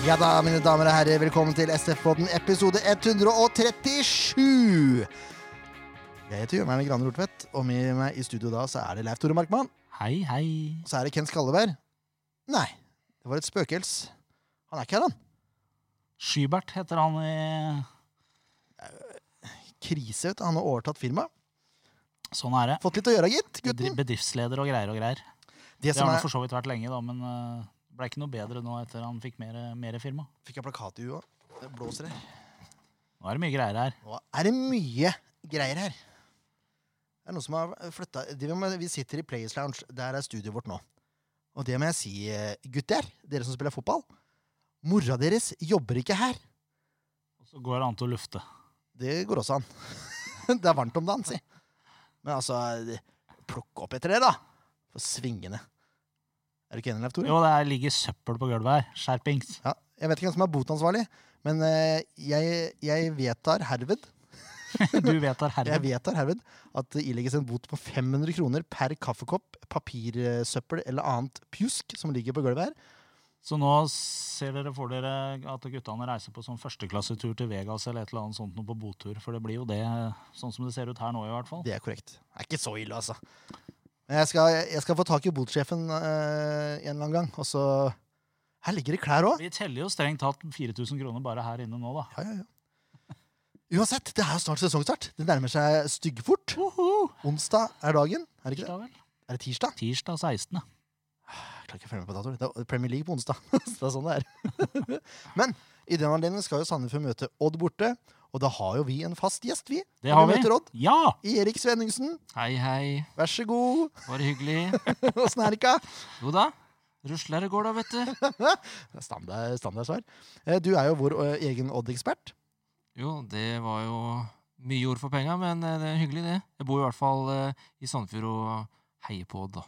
Ja da, mine damer og herrer, velkommen til SF-podden episode 137. Jeg heter Jørgen Graner Hortvedt, og med meg i studio da så er det Leif Tore Markmann. Hei, hei. Og så er det Ken Skalleberg. Nei, det var et spøkels. Han er ikke her, han. Skybert heter han i Krise, vet du. Han har overtatt firmaet. Sånn er det. Fått litt å gjøre, gitt. Gutten. Bedriftsleder og greier og greier. Det Det har han for så vidt vært lenge, da, men uh, ble ikke noe bedre nå etter han fikk mer, mer firma. Fikk jeg plakat i huet. Det blåser her. Nå er det mye greier her. Nå er det mye greier her. Det er noen som har flytta Vi sitter i Players Lounge. Der er studioet vårt nå. Og det må jeg si, eh, gutter, dere som spiller fotball. Mora deres jobber ikke her. Og så går det an til å lufte. Det går også an. det er varmt om dagen, si. Men altså Plukk opp etter det, da. For svingende. Er du ikke enig, Leif Tore? Jo, det er- ligger søppel på gulvet her. Skjerpings. Ja, jeg vet ikke hvem som er botansvarlig, men eh, jeg, jeg vedtar herved Du vedtar Jeg herved. vedtar herved at det ilegges en bot på 500 kroner per kaffekopp, papirsøppel eller annet pjusk som ligger på gulvet her. Så nå ser dere for dere at guttene reiser på sånn førsteklassetur til Vegas eller et eller annet sånt noe på botur. For det blir jo det, sånn som det ser ut her nå i hvert fall. Det er korrekt. Det er ikke så ille, altså. Men jeg skal, jeg skal få tak i botsjefen uh, en eller annen gang, og så Her ligger det klær òg. Vi teller jo strengt tatt 4000 kroner bare her inne nå, da. Ja, ja, ja. Uansett, det er jo snart sesongstart. Det nærmer seg styggfort. Onsdag er dagen. Er det ikke det? Vel? Er det tirsdag? Tirsdag 16. Jeg klarer ikke å følge med på datoer. Det er Premier League på onsdag. Det er sånn det er. Men i den anledning skal jo Sandefjord møte Odd borte. Og da har jo vi en fast gjest, vi. Det har vi. Odd. Ja! Erik Svenningsen, Hei, hei. vær så god. Bare hyggelig. Åssen er det ikke? Jo da. Rusler det går, da, vet du. Det er Standard, standardsvar. Eh, Du er jo vår eh, egen Odd-ekspert. Jo, det var jo mye ord for penga, men eh, det er hyggelig, det. Jeg bor i hvert fall i Sandefjord og heier på Odd, da.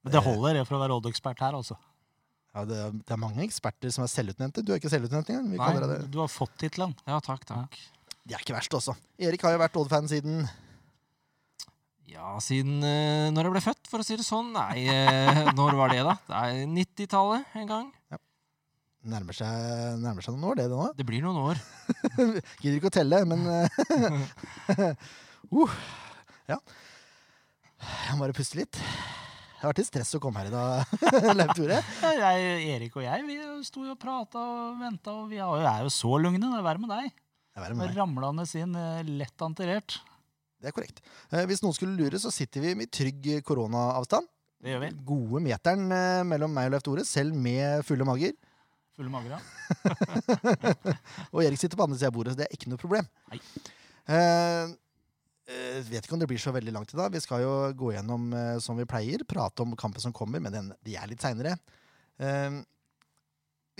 Men det holder det for å være Odd-ekspert her, altså. Ja, det, er, det er mange eksperter som er selvutnevnte. Du er ikke selvutnevnt engang. Nei. Du har fått tittelen. Ja, takk, takk. Det er ikke verst, også. Erik har jo vært Odd-fan siden Ja, siden uh, når jeg ble født, for å si det sånn. Nei, uh, når var det, da? Det er 90-tallet en gang. Nærmer seg, nærmer seg noen år, det det nå. Det blir noen år. Gidder ikke å telle, men eh, uh, Ja. Jeg må bare puste litt. Det har vært litt stress å komme her i dag, Leif Tore. Erik og jeg vi sto jo og prata og venta, og vi er jo- så lugne. Det er verre med deg. Det er med. Ramlende inn, eh, lett antirert. Det er korrekt. Eh, Hvis noen skulle lure, så sitter vi med trygg koronaavstand. Det gjør vi. Gode meteren eh, mellom meg og Leif Tore, selv med fulle mager. Fulle mager, ja. Og Erik sitter på andre sida av bordet, så det er ikke noe problem. Nei. Eh, eh, vet ikke om det blir så veldig langt i dag. Vi skal jo gå gjennom eh, som vi pleier, prate om kampen som kommer, men den, de er litt seinere. Eh,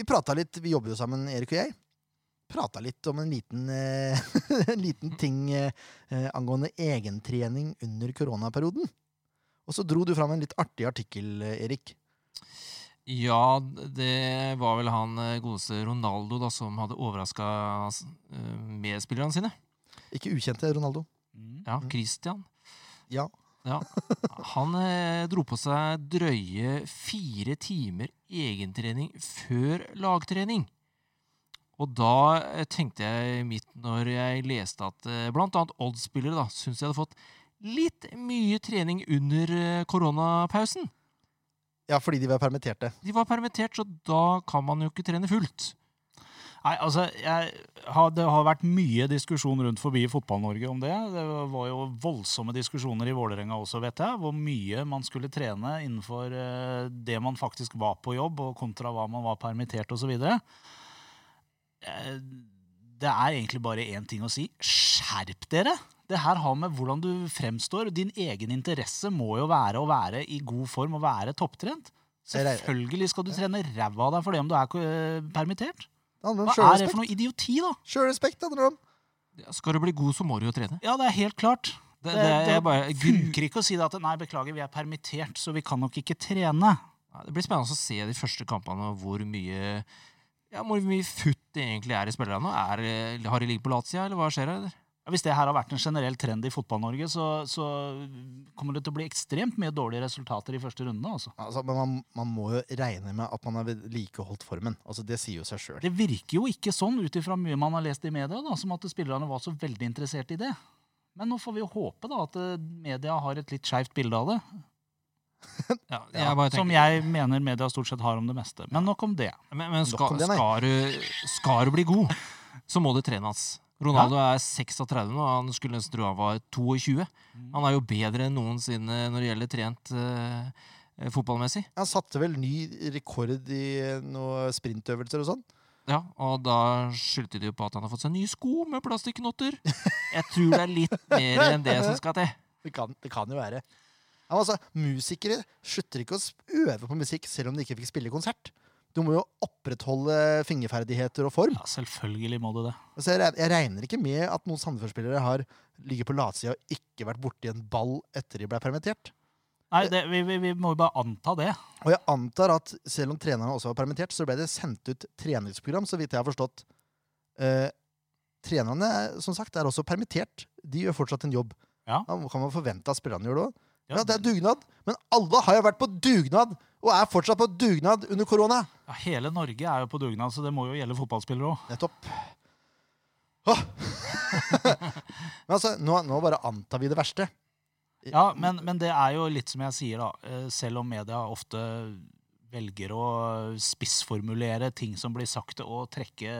vi prata litt, vi jobber jo sammen, Erik og jeg. Prata litt om en liten, en liten ting angående egentrening under koronaperioden. Og så dro du fram en litt artig artikkel, Erik. Ja, det var vel han godeste Ronaldo da, som hadde overraska medspillerne sine. Ikke ukjente Ronaldo. Mm. Ja. Christian. Ja. Ja. Han eh, dro på seg drøye fire timer egentrening før lagtrening. Og da eh, tenkte jeg midt når jeg leste at eh, annet Odd-spillere da, syntes jeg hadde fått litt mye trening under eh, koronapausen. ja, fordi de var permitterte. De var permittert, så da kan man jo ikke trene fullt. Nei, altså, jeg har, Det har vært mye diskusjon rundt forbi Fotball-Norge om det. Det var jo voldsomme diskusjoner i Vålerenga også, vet jeg. Hvor mye man skulle trene innenfor eh, det man faktisk var på jobb, og kontra hva man var permittert osv. Det er egentlig bare én ting å si. Skjerp dere! Det her har med hvordan du fremstår. Din egen interesse må jo være å være i god form og være topptrent. Selvfølgelig skal du trene ræva av deg for det om du er eh, permittert. Det handler om Hva er det for noe idioti, da? Sjølrespekt handler det om. Ja, Skal du bli god, så må du jo trene. Ja, det er helt klart. Det, Det, det, det, er bare, funker ikke å si det at nei, beklager, vi er permittert, så vi kan nok ikke trene. Det blir spennende å se de første kampene og hvor mye ja, hvor mye futt det egentlig er i spillerne. Er, har de ligget på latsida, eller hva skjer her? eller? Hvis det her har vært en generell trend i Fotball-Norge, så, så kommer det til å bli ekstremt mye dårlige resultater i første runde. Altså. Altså, men man, man må jo regne med at man har vedlikeholdt formen. Altså, det sier jo seg sjøl. Det virker jo ikke sånn ut ifra mye man har lest i media, da, som at spillerne var så veldig interessert i det. Men nå får vi jo håpe da at eh, media har et litt skeivt bilde av det. Ja, jeg bare Som jeg mener media stort sett har om det meste. Men nok om det. men men skal, om det, skal, du, skal du bli god, så må det trenes. Ronaldo er 36 nå, han skulle nesten tro han var 22. Han er jo bedre enn noensinne når det gjelder trent eh, fotballmessig. Han satte vel ny rekord i noen sprintøvelser og sånn. Ja, og da skyldte de jo på at han har fått seg nye sko med plastikknotter. Jeg tror det er litt mer enn det som skal til. Det kan, det kan jo være. Ja, altså, musikere slutter ikke å øve på musikk selv om de ikke fikk spille konsert. Du må jo opprettholde fingerferdigheter og form. Ja, selvfølgelig må du det. Altså, jeg, jeg regner ikke med at noen Sandefjord-spillere har ligget på latsida og ikke vært borti en ball etter de ble permittert. Nei, det, vi, vi, vi må jo bare anta det. Og jeg antar at selv om trenerne også var permittert, så ble det sendt ut treningsprogram, så vidt jeg har forstått. Eh, trenerne som sagt, er også permittert. De gjør fortsatt en jobb. Ja. Da kan man forvente at spillerne gjør det òg. Ja, det er dugnad. Men alle har jo vært på dugnad, og er fortsatt på dugnad under korona. Ja, hele Norge er jo på dugnad, så det må jo gjelde fotballspillere òg. Nettopp. Åh! Men altså, nå, nå bare antar vi det verste. Ja, men, men det er jo litt som jeg sier, da. Eh, Selv om media ofte velger å spissformulere ting som blir sagt, og trekke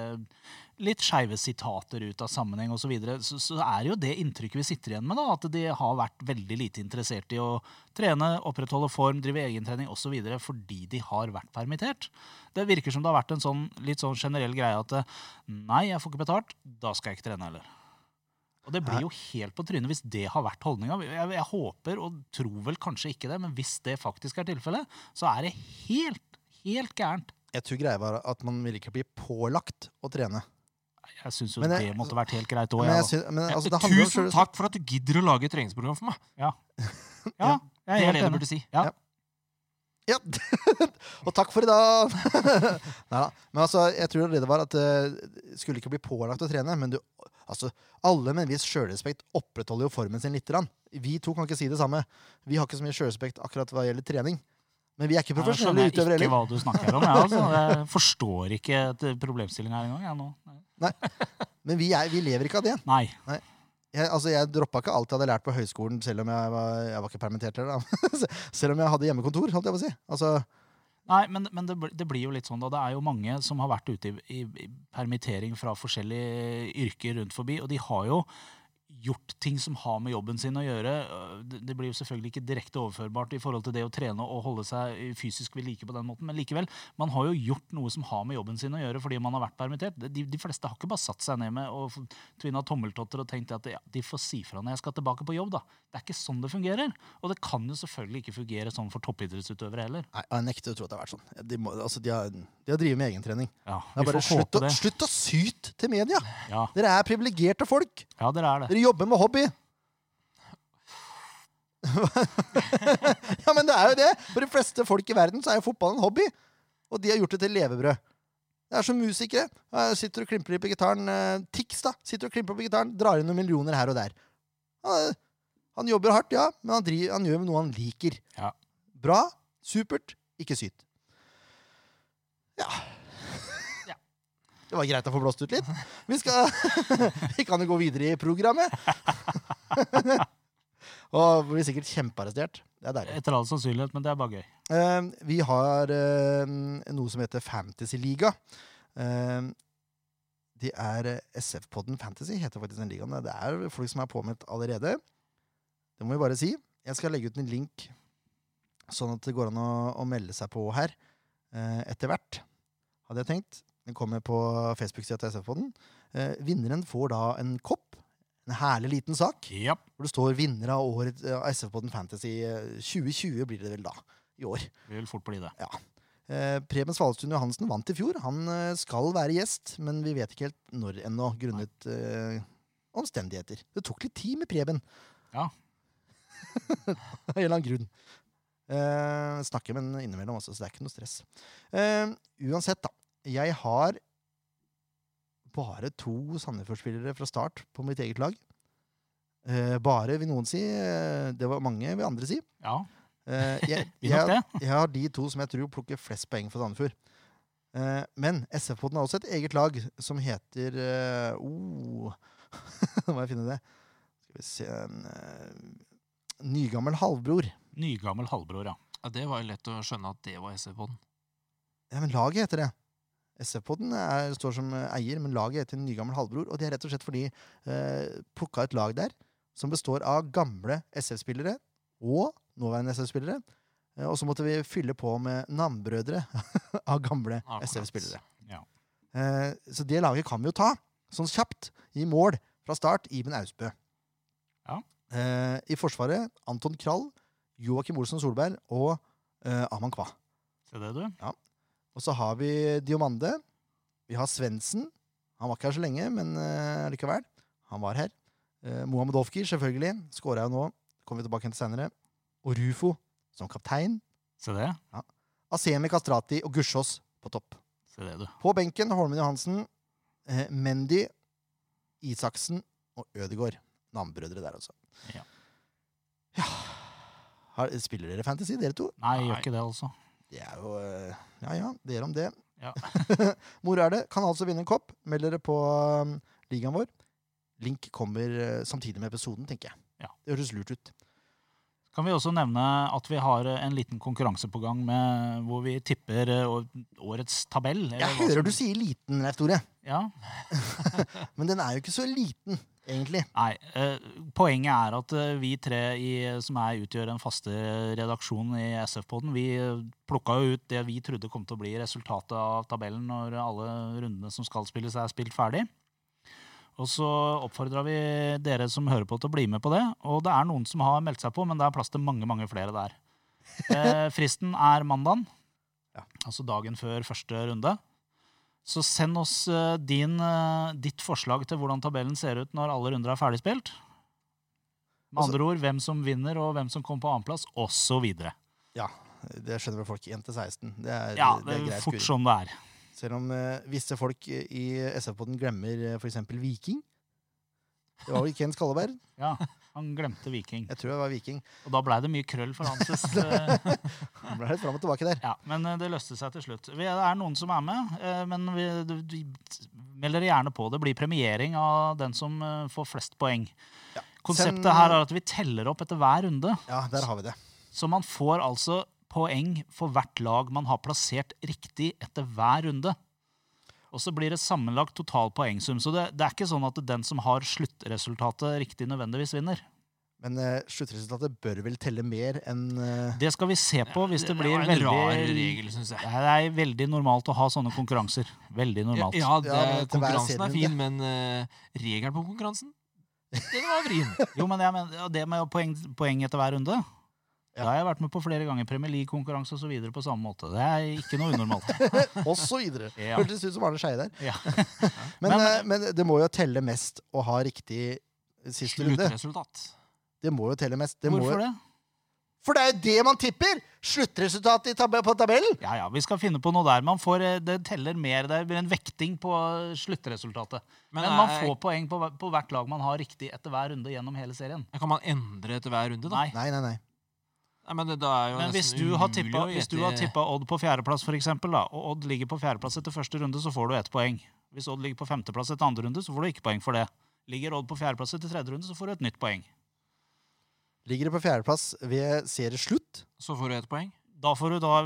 litt skeive sitater ut av sammenheng osv., så, videre, så så er jo det inntrykket vi sitter igjen med, da, at de har vært veldig lite interessert i å trene, opprettholde form, drive egentrening osv. fordi de har vært permittert. Det virker som det har vært en sånn, litt sånn generell greie at eh, nei, jeg får ikke betalt, da skal jeg ikke trene heller. Og det blir jo helt på trynet hvis det har vært holdninga. Jeg, jeg håper, og tror vel kanskje ikke det, men hvis det faktisk er tilfellet, så er det helt, helt gærent. Jeg tror greia var at man ville ikke bli pålagt å trene. Jeg syns jo Men jeg- det måtte vært helt greit òg. Ja, altså, Tusen om takk for at du gidder å lage et treningsprogram for meg. ja. Ja. ja, jeg Det er er helt det du burde si. Ja. og takk for i dag! Neida. Men altså, jeg tror det var at uh, skulle ikke bli pålagt å trene, men du, altså, alle med en viss sjølrespekt opprettholder jo formen sin lite grann. Vi to kan ikke si det samme. Vi har ikke så mye sjølrespekt akkurat hva gjelder trening. Men vi er ikke Jeg profesjonelle skjønner utøvere ikke heller. hva du snakker om. Jeg, altså. jeg forstår ikke problemstillinga her engang. Jeg, nå. Men vi, er, vi lever ikke av det. Nei. Jeg, altså, jeg droppa ikke alt jeg hadde lært på høyskolen, selv om jeg var, jeg var ikke permittert Eller, da. selv om jeg hadde hjemmekontor, holdt jeg på å si. Altså, Nei, men, men det, det blir jo litt sånn da. Det er jo mange som har vært ute i, i, i permittering fra forskjellige yrker rundt forbi, og de har jo gjort ting som har med jobben sin å gjøre. Øh, Det, blir jo selvfølgelig ikke direkte overførbart i forhold til det å trene og holde seg fysisk ved like på den måten, men likevel, man har jo gjort noe som har med jobben sin å gjøre fordi man har vært permittert. De, de fleste har ikke bare satt seg ned med og tvinna tommeltotter og tenkt at ja, de får si fra når jeg skal tilbake på jobb, da. Det er ikke sånn det fungerer. Og det kan jo selvfølgelig ikke fungere sånn for toppidrettsutøvere heller. nei, jeg nekter å tro at det har vært sånn. De, må, altså, de, har, de har drevet med egentrening. Ja, bare slutt å, slutt å syte til media! Ja, Dere er privilegerte folk! ja, dere er det. Dere jobber med hobby! ja, men det er jo det! For de fleste folk i verden så er jo fotball en hobby. Og de har gjort det til levebrød. Det er som musikere. Sitter og klimper på gitaren. eh, Tix da, sitter og klimper på gitaren, drar inn noen millioner her og der. Han, han jobber hardt, ja, men han, driver, han gjør noe han liker. Ja. Bra, supert, ikke syt. Ja. Det var greit å få blåst ut litt. Vi, skal, vi kan jo gå videre i programmet. Og blir sikkert kjempearrestert. Det er deilig. Etter all sannsynlighet, men det er bare gøy. Eh, vi har eh, noe som heter Fantasyliga. Uh, det er eh, SF-podden Fantasy, heter faktisk den ligaen. Det er folk som er påmeldt allerede. Det må vi bare si. Jeg skal legge ut en link, sånn at det går an å, å melde seg på her eh, etter hvert. Hadde jeg tenkt. Den kommer på Facebook-sida til SF-podden. Eh, vinneren får da en kopp. En herlig liten sak. Ja. Hvor det står 'vinner av året av SF-podden Fantasy eh, 2020', blir det vel da. I år. Det vil fort bli det. Eh, Preben Svalestuen Johansen vant i fjor. Han eh, skal være gjest, men vi vet ikke helt når ennå, grunnet eh, omstendigheter. Det tok litt tid med Preben. Ja. Av en eller annen grunn. Eh, snakker med den innimellom også, så det er ikke noe stress. Eh, uansett, da. Jeg har bare to Sandefjord-spillere fra start på mitt eget lag. Eh, bare, vil noen si. Eh, det var mange, vil andre si. Ja, Eh, jeg, jeg, jeg har de to som jeg tror plukker flest poeng for Sandefjord. Eh, men SF-podden har også et eget lag som heter eh, oh, Nå må jeg finne det. Skal vi se eh, Nygammel halvbror. Nygammel halvbror, ja. Ja, Det var jo lett å skjønne at det var SF-podden. Ja, men laget heter det. SF-podden står som eh, eier, men laget heter Nygammel halvbror. Og det er rett og slett fordi eh, plukka et lag der som består av gamle SF-spillere og nåværende SF-spillere. Eh, og så måtte vi fylle på med navnbrødre av gamle SF-spillere. Ja. Eh, så det laget kan vi jo ta, sånn kjapt, i mål fra start. Iben Austbø. Ja. Eh, I Forsvaret Anton Krall, Joakim Olsen Solberg og eh, Aman Kva. Se det, du. Og så har vi Diomande. Vi har Svendsen. Han var ikke her så lenge, men uh, likevel. Han var her. Uh, Mohammed Ofkir, selvfølgelig. Skåra jo nå. Kommer vi tilbake til senere. Og Rufo som kaptein. Se det. Asemi Kastrati og Gussiås på topp. Se det, du. På benken Holmen Johansen, uh, Mendy, Isaksen og Ødegaard. Navnbrødre der, altså. Ja. Ja. Har, spiller dere Fantasy, dere to? Nei, jeg gjør ikke det, altså. Det er jo Ja, Ja ja, dere om det. Ja. Moro er det. Kan altså vinne en kopp. Meld dere på um, ligaen vår. Link kommer eh, samtidig med episoden, tenker jeg. Ja. Det høres lurt ut. Kan vi også nevne at vi har eh, en liten konkurranse på gang med, hvor vi tipper eh, årets tabell. eller Jeg hører som- du sier liten, Leif Tore, Ja. men den er jo ikke så liten, egentlig. Nei, eh, poenget er at eh, vi tre i, som er, utgjør den faste redaksjonen i SF-poden, vi eh, plukka jo ut det vi trodde kom til å bli resultatet av tabellen når alle rundene som skal spilles, er spilt ferdig. Og så oppfordra vi dere som hører på, til å bli med på det. Og det er noen som har meldt seg på, men det er plass til mange mange flere der. Eh, fristen er mandagen, Ja. altså dagen før første runde. Så send oss eh, din, eh, ditt forslag til hvordan tabellen ser ut når alle runder er ferdigspilt. Med Altså- andre ord hvem som vinner, og hvem som kommer på annenplass, osv. Ja, det skjønner vel folk 1 til 16. Det er, Ja, det er greit fort som det er. Selv om eh, visse folk i SF-poden glemmer uh, f.eks. Viking. Det var vel Ken Skalleberg? Ja, han glemte Viking. Jeg tror det var Viking. Og da blei det mye krøll for Hanses. eh, Han ble litt fram og tilbake der. Ja, men eh, det løste seg til slutt. Vi, det er noen som er med, eh, men vi, vi du- meld gjerne på. Det blir premiering av den som får flest poeng. Ja. Konseptet Sen, her er at vi teller opp etter hver runde. Ja, der har vi det. Så man får altså poeng for hvert lag man har plassert riktig etter hver runde. Og så blir det sammenlagt total poengsum. Så det, det er ikke sånn at den som har sluttresultatet riktig, nødvendigvis vinner. Men uh, sluttresultatet bør vel telle mer enn uh... Det skal vi se på hvis det blir var en veldig rar regel, synes jeg. Det er veldig normalt å ha sånne konkurranser. Veldig normalt. Ja, Ja, konkurransen er fin, men uh, regelen på konkurransen, den var vrien. Jo, men jeg men det med poeng, poeng etter hver runde Ja. Da har jeg vært med på flere ganger. Premier League-konkurranse osv. på samme måte. Det er ikke noe unormalt. Og så videre. Ja. Hørtes ut som Arne Skeie der. Ja. Men, Men- eh, men det må jo telle mest å ha riktig siste runde. Sluttresultat. Det må jo telle mest. Det Hvorfor det? For det er jo det man tipper! Sluttresultatet i tab på tabellen! Ja, ja, Vi skal finne på noe der. Man får, eh, det teller mer. Det blir en vekting på sluttresultatet. Men, Men, man er- får poeng på, på hvert lag man har riktig etter hver runde gjennom hele serien. Kan man endre etter hver runde, da? Nei. Nei, nei, nei. Nei, men det, da er jo Men hvis du har tippa, å hvis du har tippa Odd på fjerdeplass, for eksempel, da, og Odd ligger på fjerdeplass etter første runde, så får du ett poeng. Hvis Odd ligger på femteplass etter andre runde, så får du ikke poeng for det. Ligger Odd på fjerdeplass etter tredje runde, så får du et nytt poeng. Ligger det på fjerdeplass ved serieslutt? Så får du ett poeng. Da får du da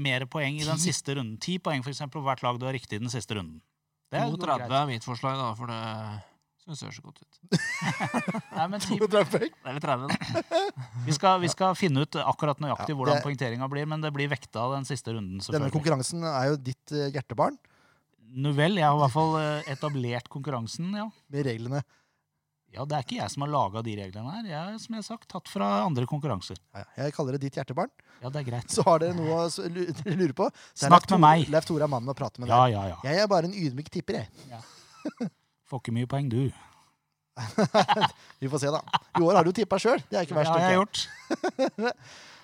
mer poeng i den Ti? siste runden. Ti poeng for eksempel, på hvert lag du har riktig i den siste runden. Det er 32 greit. er mitt forslag, da, for det syns ser så godt ut. Nei, men ti, 32 poeng. Det er litt 30, da. vi, skal, vi skal finne ut akkurat nøyaktig Ja, hvordan det- poengteringa blir, men det blir vekta den siste runden. Denne konkurransen er jo ditt eh, hjertebarn Nå vel, jeg har i hvert fall eh, etablert konkurransen, ja. med reglene. Ja, Det er ikke jeg som har laga de reglene her. Jeg er som jeg har sagt, tatt fra andre konkurranser. Ja, ja. Jeg kaller det ditt hjertebarn. Ja, det er greit. Så har dere noe å s- lu- dere lurer på. Så Snakk med meg. Leif Tore er mannen å prate med Ja, ja, ja. Jeg er bare en ydmyk tipper, jeg. Får ikke mye poeng, du. Vi får se, da. I år har du tippa sjøl. Det er ikke verst. Ja, jeg har gjort.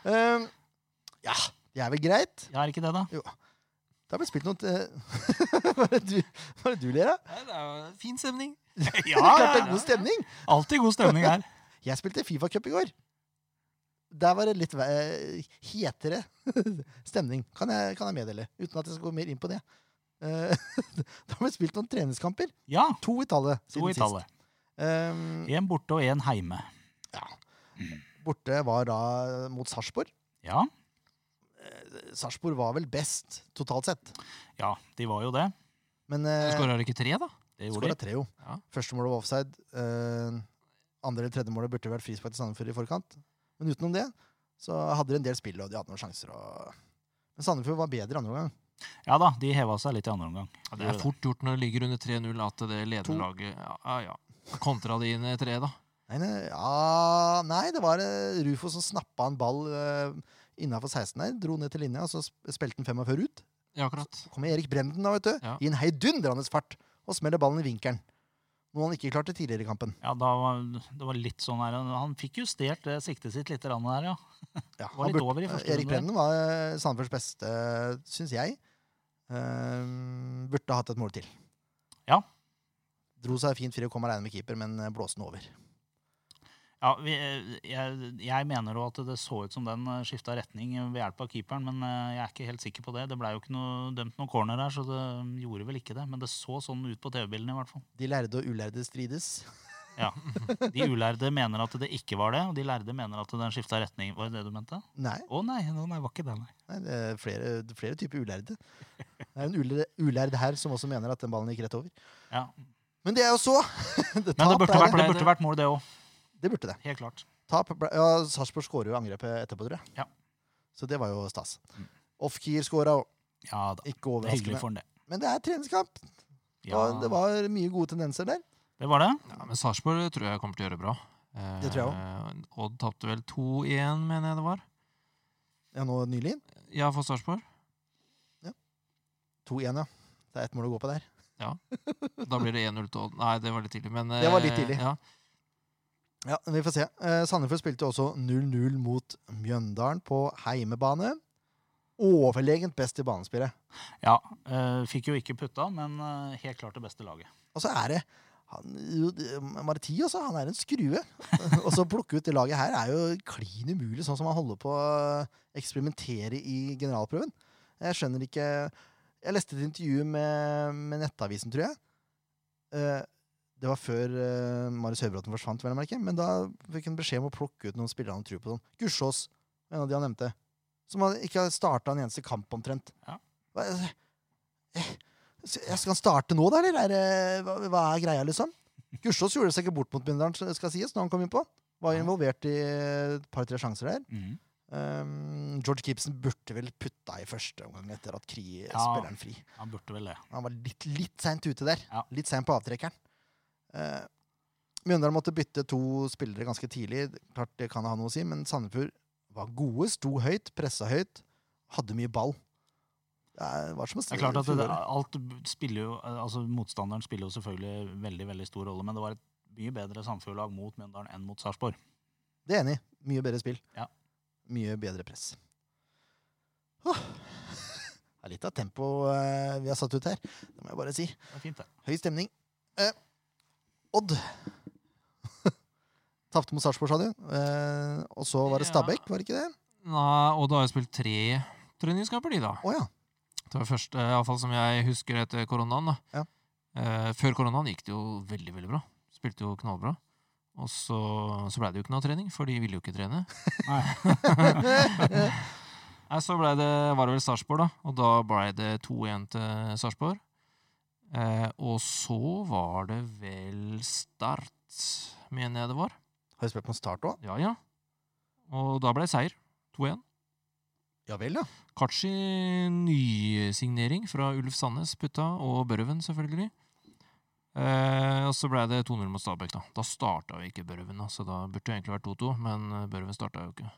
um, ja, det er vel greit. Ja, er ikke det, da. Det har blitt spilt noe eh, Hva er det du, hva er det du ler av? Nei, det er jo fin stemning. Ja, Klart det ja, er god stemning! Alltid god stemning her. Jeg spilte Fifa-cup i går. Der var det litt eh, hetere stemning, kan jeg, kan jeg meddele. Uten at jeg skal gå mer inn på det. Eh, da har vi spilt noen treningskamper. Ja, To i tallet to i tallet. sist. Um, en borte og en heime. borte var da mot Sarpsborg. Ja, Sarpsborg var vel best totalt sett. ja, de var jo det. Men uh, Skåra ikke tre, da? Det gjorde de. tre, jo. Ja. Første målet var offside. Uh, andre eller tredje målet burde vært frispark til Sandefjord i forkant. Men utenom det så hadde de en del spill, og de hadde noen sjanser. Og... Men Sandefjord var bedre andre omgang. Ja da, de heva seg litt i andre omgang. Ja, det er fort gjort når det ligger under 3-0 at det lederlaget ja, ja, ja. Kontra de inn i tre, da. Nei, nei, ja, nei, det var eh, Rufo som snappa en ball uh, innafor 16 der. Dro ned til linja, og så sp- spilte han 45 ut. Ja, akkurat. Så kommer Erik Brenden da, vet du, Ja. i en heidundrende fart og smeller ballen i vinkelen. Noe han ikke klarte tidligere i kampen. Ja, da var, det var litt sånn her Han fikk justert det siktet sitt litt der, ja. Ja, Var litt burde- over i første Erik. Brenden var eh, Sandefjords beste, syns jeg. Uh, burde ha hatt et mål til. Ja. Dro seg fint fri og kom alene med keeper, men eh, blåste den over. Ja, vi, jeg, jeg mener jo at det så ut som den skifta retning ved hjelp av keeperen, men eh, jeg er ikke helt sikker på det. Det blei jo ikke noe, dømt noen corner her, så det gjorde vel ikke det. Men det så sånn ut på TV-bildene, i hvert fall. De lærde og ulærde strides. Ja. De ulærde mener at det ikke var det, og de lærde mener at den skifta retning. Var det det du mente? Nei, Å nei, nei, var ikke det, nei. nei det er flere, flere typer ulærde. Det er en ulærd, ulærd her som også mener at den ballen gikk rett over. Ja. Men det er jo så. Men det burde vært, det det. burde vært mål, det òg. Det burde det. Helt klart. Tap ja, Sarpsborg skårer jo angrepet etterpå, tror jeg. Ja. Så det var jo stas. Mm. Off-keer skåra, Ja da. ikke Det er hyggelig overraskende. for han, det. Men det er treningskamp, Ja, og det var mye gode tendenser der. det var det. Ja, men Sarpsborg tror jeg kommer til å gjøre det bra. Eh, Det tror jeg også. Odd tapte vel 2-1, mener jeg det var. Ja, nå nylig. Ja, for Sarpsborg. 2-1, ja. Det er ett mål å gå på der. Ja. Da blir det 1-0 til Odd. Nei, det var litt tidlig, men Det var litt eh, tidlig. Ja. Ja, Vi får se. Eh, Sandefjord spilte også 0-0 mot Mjøndalen på heimebane. Overlegent best i banespillet. Ja, eh, Fikk jo ikke putta, men eh, helt klart det beste laget. Og så er det han, Marti også, han er en skrue. og så plukke ut det laget her er jo klin umulig, sånn som han holder på å eksperimentere i generalprøven. Jeg skjønner ikke Jeg leste et intervju med, med Nettavisen, tror jeg. Eh, det var før uh, Marius Høybråten forsvant, vel å merke. Men da fikk han beskjed om å plukke ut noen spillere han tror på. Sånn. Gussiås, en av de han nevnte. Som ikke har starta en eneste kamp, omtrent. Ja. Hva, eh, jeg skal han starte nå, da, eller? Er hva, hva er greia, liksom? Gussiås gjorde seg ikke bort mot Binderen, skal sies, når han kom innpå. Var involvert i et par-tre sjanser der. Mm. Um, George Gibson burde vel putta i første omgang etter at Kri Ja. spiller han fri. Han burde vel det. Han var litt, litt seint ute der. Ja. Litt seint på avtrekkeren. Uh, Mjøndalen måtte bytte to spillere ganske tidlig. Klart Det kan ha noe å si, men Sandefjord var gode, sto høyt, pressa høyt, hadde mye ball. Det Det er klart at det, alt spiller jo, altså Motstanderen spiller jo selvfølgelig veldig veldig stor rolle, men det var et mye bedre Sandefjord-lag mot Mjøndalen enn mot Sarpsborg. Det er enig. Mye bedre spill. Ja. Mye bedre press. Åh. Det er litt av tempo eh, vi har satt ut her. Det må jeg bare si. Det er fint, det. Høy stemning. Eh, Odd. Tapte mot Sarpsborg, sa du. Eh, og så var det Stabæk, var det ikke det? Nei, Odd har jo spilt tre treningskamper, de, da. Oh, ja. Det var første, iallfall som jeg husker etter koronaen. da. Ja. Eh, før koronaen gikk det jo veldig veldig bra. Spilte jo knallbra. Og så, så blei det jo ikke noe trening, for de ville jo ikke trene. Nei. Nei, Så ble det, var det vel Sarpsborg, da. Og da blei det 2-1 til Sarpsborg. Eh, og så var det vel Start, mener jeg det var. Har du spilt på start òg? Ja, ja. Og da ble det seier. 2-1. Ja vel, ja. Kachi nysignering fra Ulf Sandnes putta, og Børven selvfølgelig. Eh, og så ble det 2-0 mot Stabæk. Da Da starta jo ikke Børven, da, så da burde det egentlig vært 2-2, men eh, Børven starta jo ikke.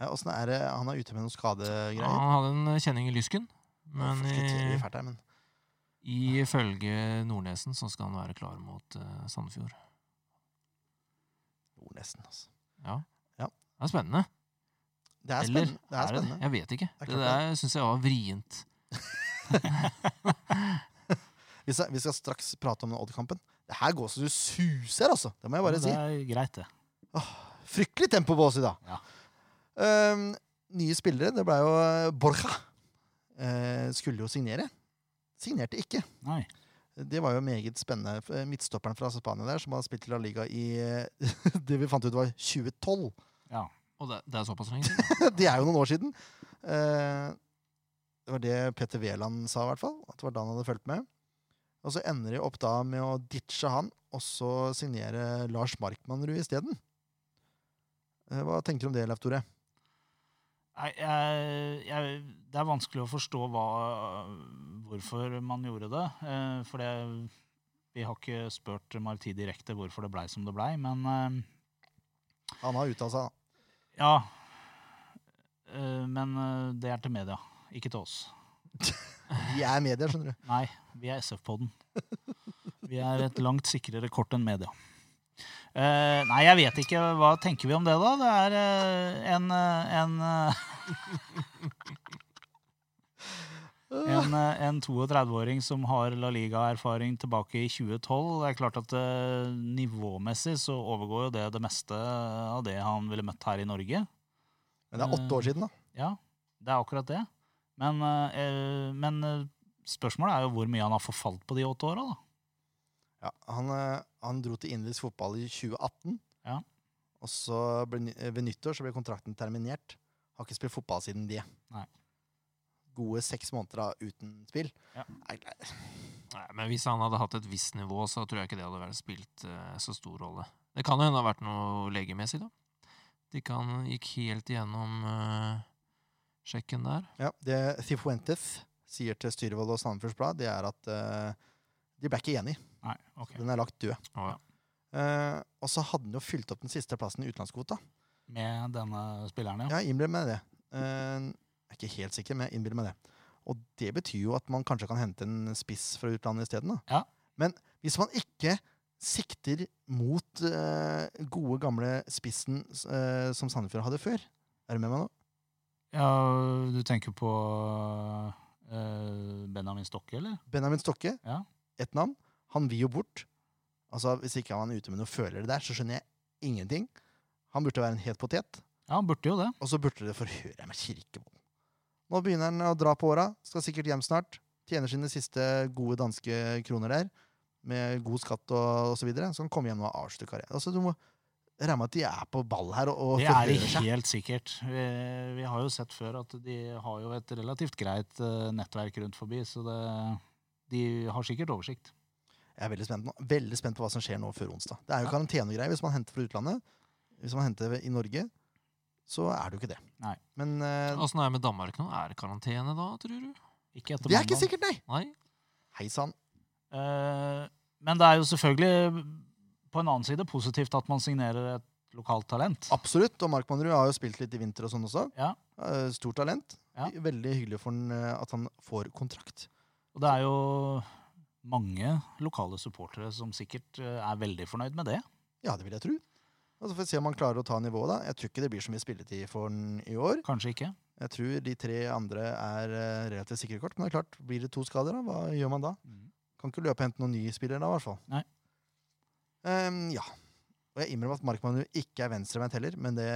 Ja, Åssen er det? Han er ute med noen skadegreier? Han hadde en kjenning i lysken, men ja, fælt her, men ifølge Nordnesen så skal han være klar mot uh, Sandefjord. Nordnesen, altså. Ja. Ja. Det er spennende. Det er Eller spennende. Det er spennende. Jeg vet ikke. Det Det, der syns jeg var vrient. Vi skal, vi skal straks prate om Odd-kampen. Det her går så du suser, altså. Det må jeg bare si. det si. er greit, det. Fryktelig tempo på oss i dag. Ja. Um, nye spillere. Det ble jo eh, Borja. Eh, skulle jo signere. Signerte ikke. Nei. Det var jo meget spennende. Eh, Midtstopperen fra Spania der, som har spilt i La Liga i eh, det vi fant ut var 2012. Ja. Og det, det er såpass lenge siden. det er jo noen år siden. Eh, det var det Petter Wæland sa, i hvert fall. At det var da han hadde fulgt med. Og så ender de opp da med å ditche han, og så signere Lars Markmannrud isteden. Eh, hva tenker du om det, Leif Tore? Nei, jeg, jeg, det er vanskelig å forstå hva, hvorfor man gjorde det. Eh, for det, vi har ikke spurt Marti direkte hvorfor det blei som det blei, men eh, Han har uttalt seg, da. ja. Eh, men eh, det er til media, ikke til oss. Vi er media, skjønner du. Nei, vi er SF-podden. Vi er et langt sikrere kort enn media. Eh, nei, jeg vet ikke. Hva tenker vi om det, da? Det er uh, en, eh, en uh, En, en 32-åring som har La Liga-erfaring tilbake i 2012. Det er klart at Nivåmessig så overgår jo det det meste av det han ville møtt her i Norge. Men det er åtte år siden, da. Ja, det er akkurat det. Men, men spørsmålet er jo hvor mye han har forfalt på de åtte åra. da. Ja, han, eh, han dro til indisk fotball i 2018. Ja. Og så ble, eh, ved nyttår så ble kontrakten terminert. Har ikke spilt fotball siden det. Nei. Gode seks måneder da, uten spill. Ja. Nei, nei. Nei, men hvis han hadde hatt et visst nivå, så tror jeg ikke det hadde vært spilt uh, så stor rolle. Det kan jo hende det har vært noe legemessig, da. De kan gikk helt igjennom uh, sjekken der. Ja, det Cifuentes sier til Styrvold og Sandefjords Blad, det er at uh, de ble ikke enige. Nei, ok. Den er lagt død. Og, Eh, og så hadde han jo fylt opp den siste plassen i utenlandskvota. Med denne spilleren, ja. Ja, innbill meg det. Eh, jeg er ikke helt sikker, men jeg innbiller meg det. Og det betyr jo at man kanskje kan hente en spiss fra utlandet isteden. da. Ja. Men hvis man ikke sikter mot eh, gode, gamle spissen eh, som Sandefjord hadde før Er du med meg nå? ja. Du tenker på eh, Benjamin Stokke, eller? Benjamin Stokke, Ja. ett navn. Han vil jo bort. Altså, Hvis ikke han er ute med noen følere der, så skjønner jeg ingenting. Han burde være en het potet. Ja, han burde jo det. Og så burde det forhøre med Kirkevold. Nå begynner han å dra på åra. Skal sikkert hjem snart. Tjener sine siste gode danske kroner der. Med god skatt og osv. Så, videre. så han kommer hjem og avslutter karrieren. Altså, du må regne med at de er på ball her og, og Det er de helt sikkert. Vi, vi har jo sett før at de har jo et relativt greit eh, nettverk rundt forbi, så det, de har sikkert oversikt. Jeg er veldig spent, nå. veldig spent på hva som skjer nå før onsdag. Det er jo Ja. karantenegreier hvis man henter fra utlandet. Hvis man henter i Norge, så er det jo ikke det. Nei. Men Åssen er det med Danmark nå? Er det karantene da, tror du? Det er ikke sikkert, nei! Nei? Hei sann. Uh, men det er jo selvfølgelig på en annen side positivt at man signerer et lokalt talent. Absolutt. Og Mark Manrud har jo spilt litt i vinter og sånn også. Ja. Uh, Stort talent. Ja. Veldig hyggelig for han eh, at han får kontrakt. Og det er jo mange lokale supportere som sikkert eh, er veldig fornøyd med det. Ja, det vil jeg tro. Og så får vi se om han klarer å ta nivået. da. Jeg tror ikke det blir så mye spilletid for han i år. Kanskje ikke. Jeg tror de tre andre er eh, relativt sikre kort. Men det er klart, blir det to skader, da? Hva gjør man da? Kan ikke løpe og hente noen nye spillere da, i hvert fall. Nei. Um, ja. Og jeg innrømmer at Markmann ikke er venstrevendt heller, men det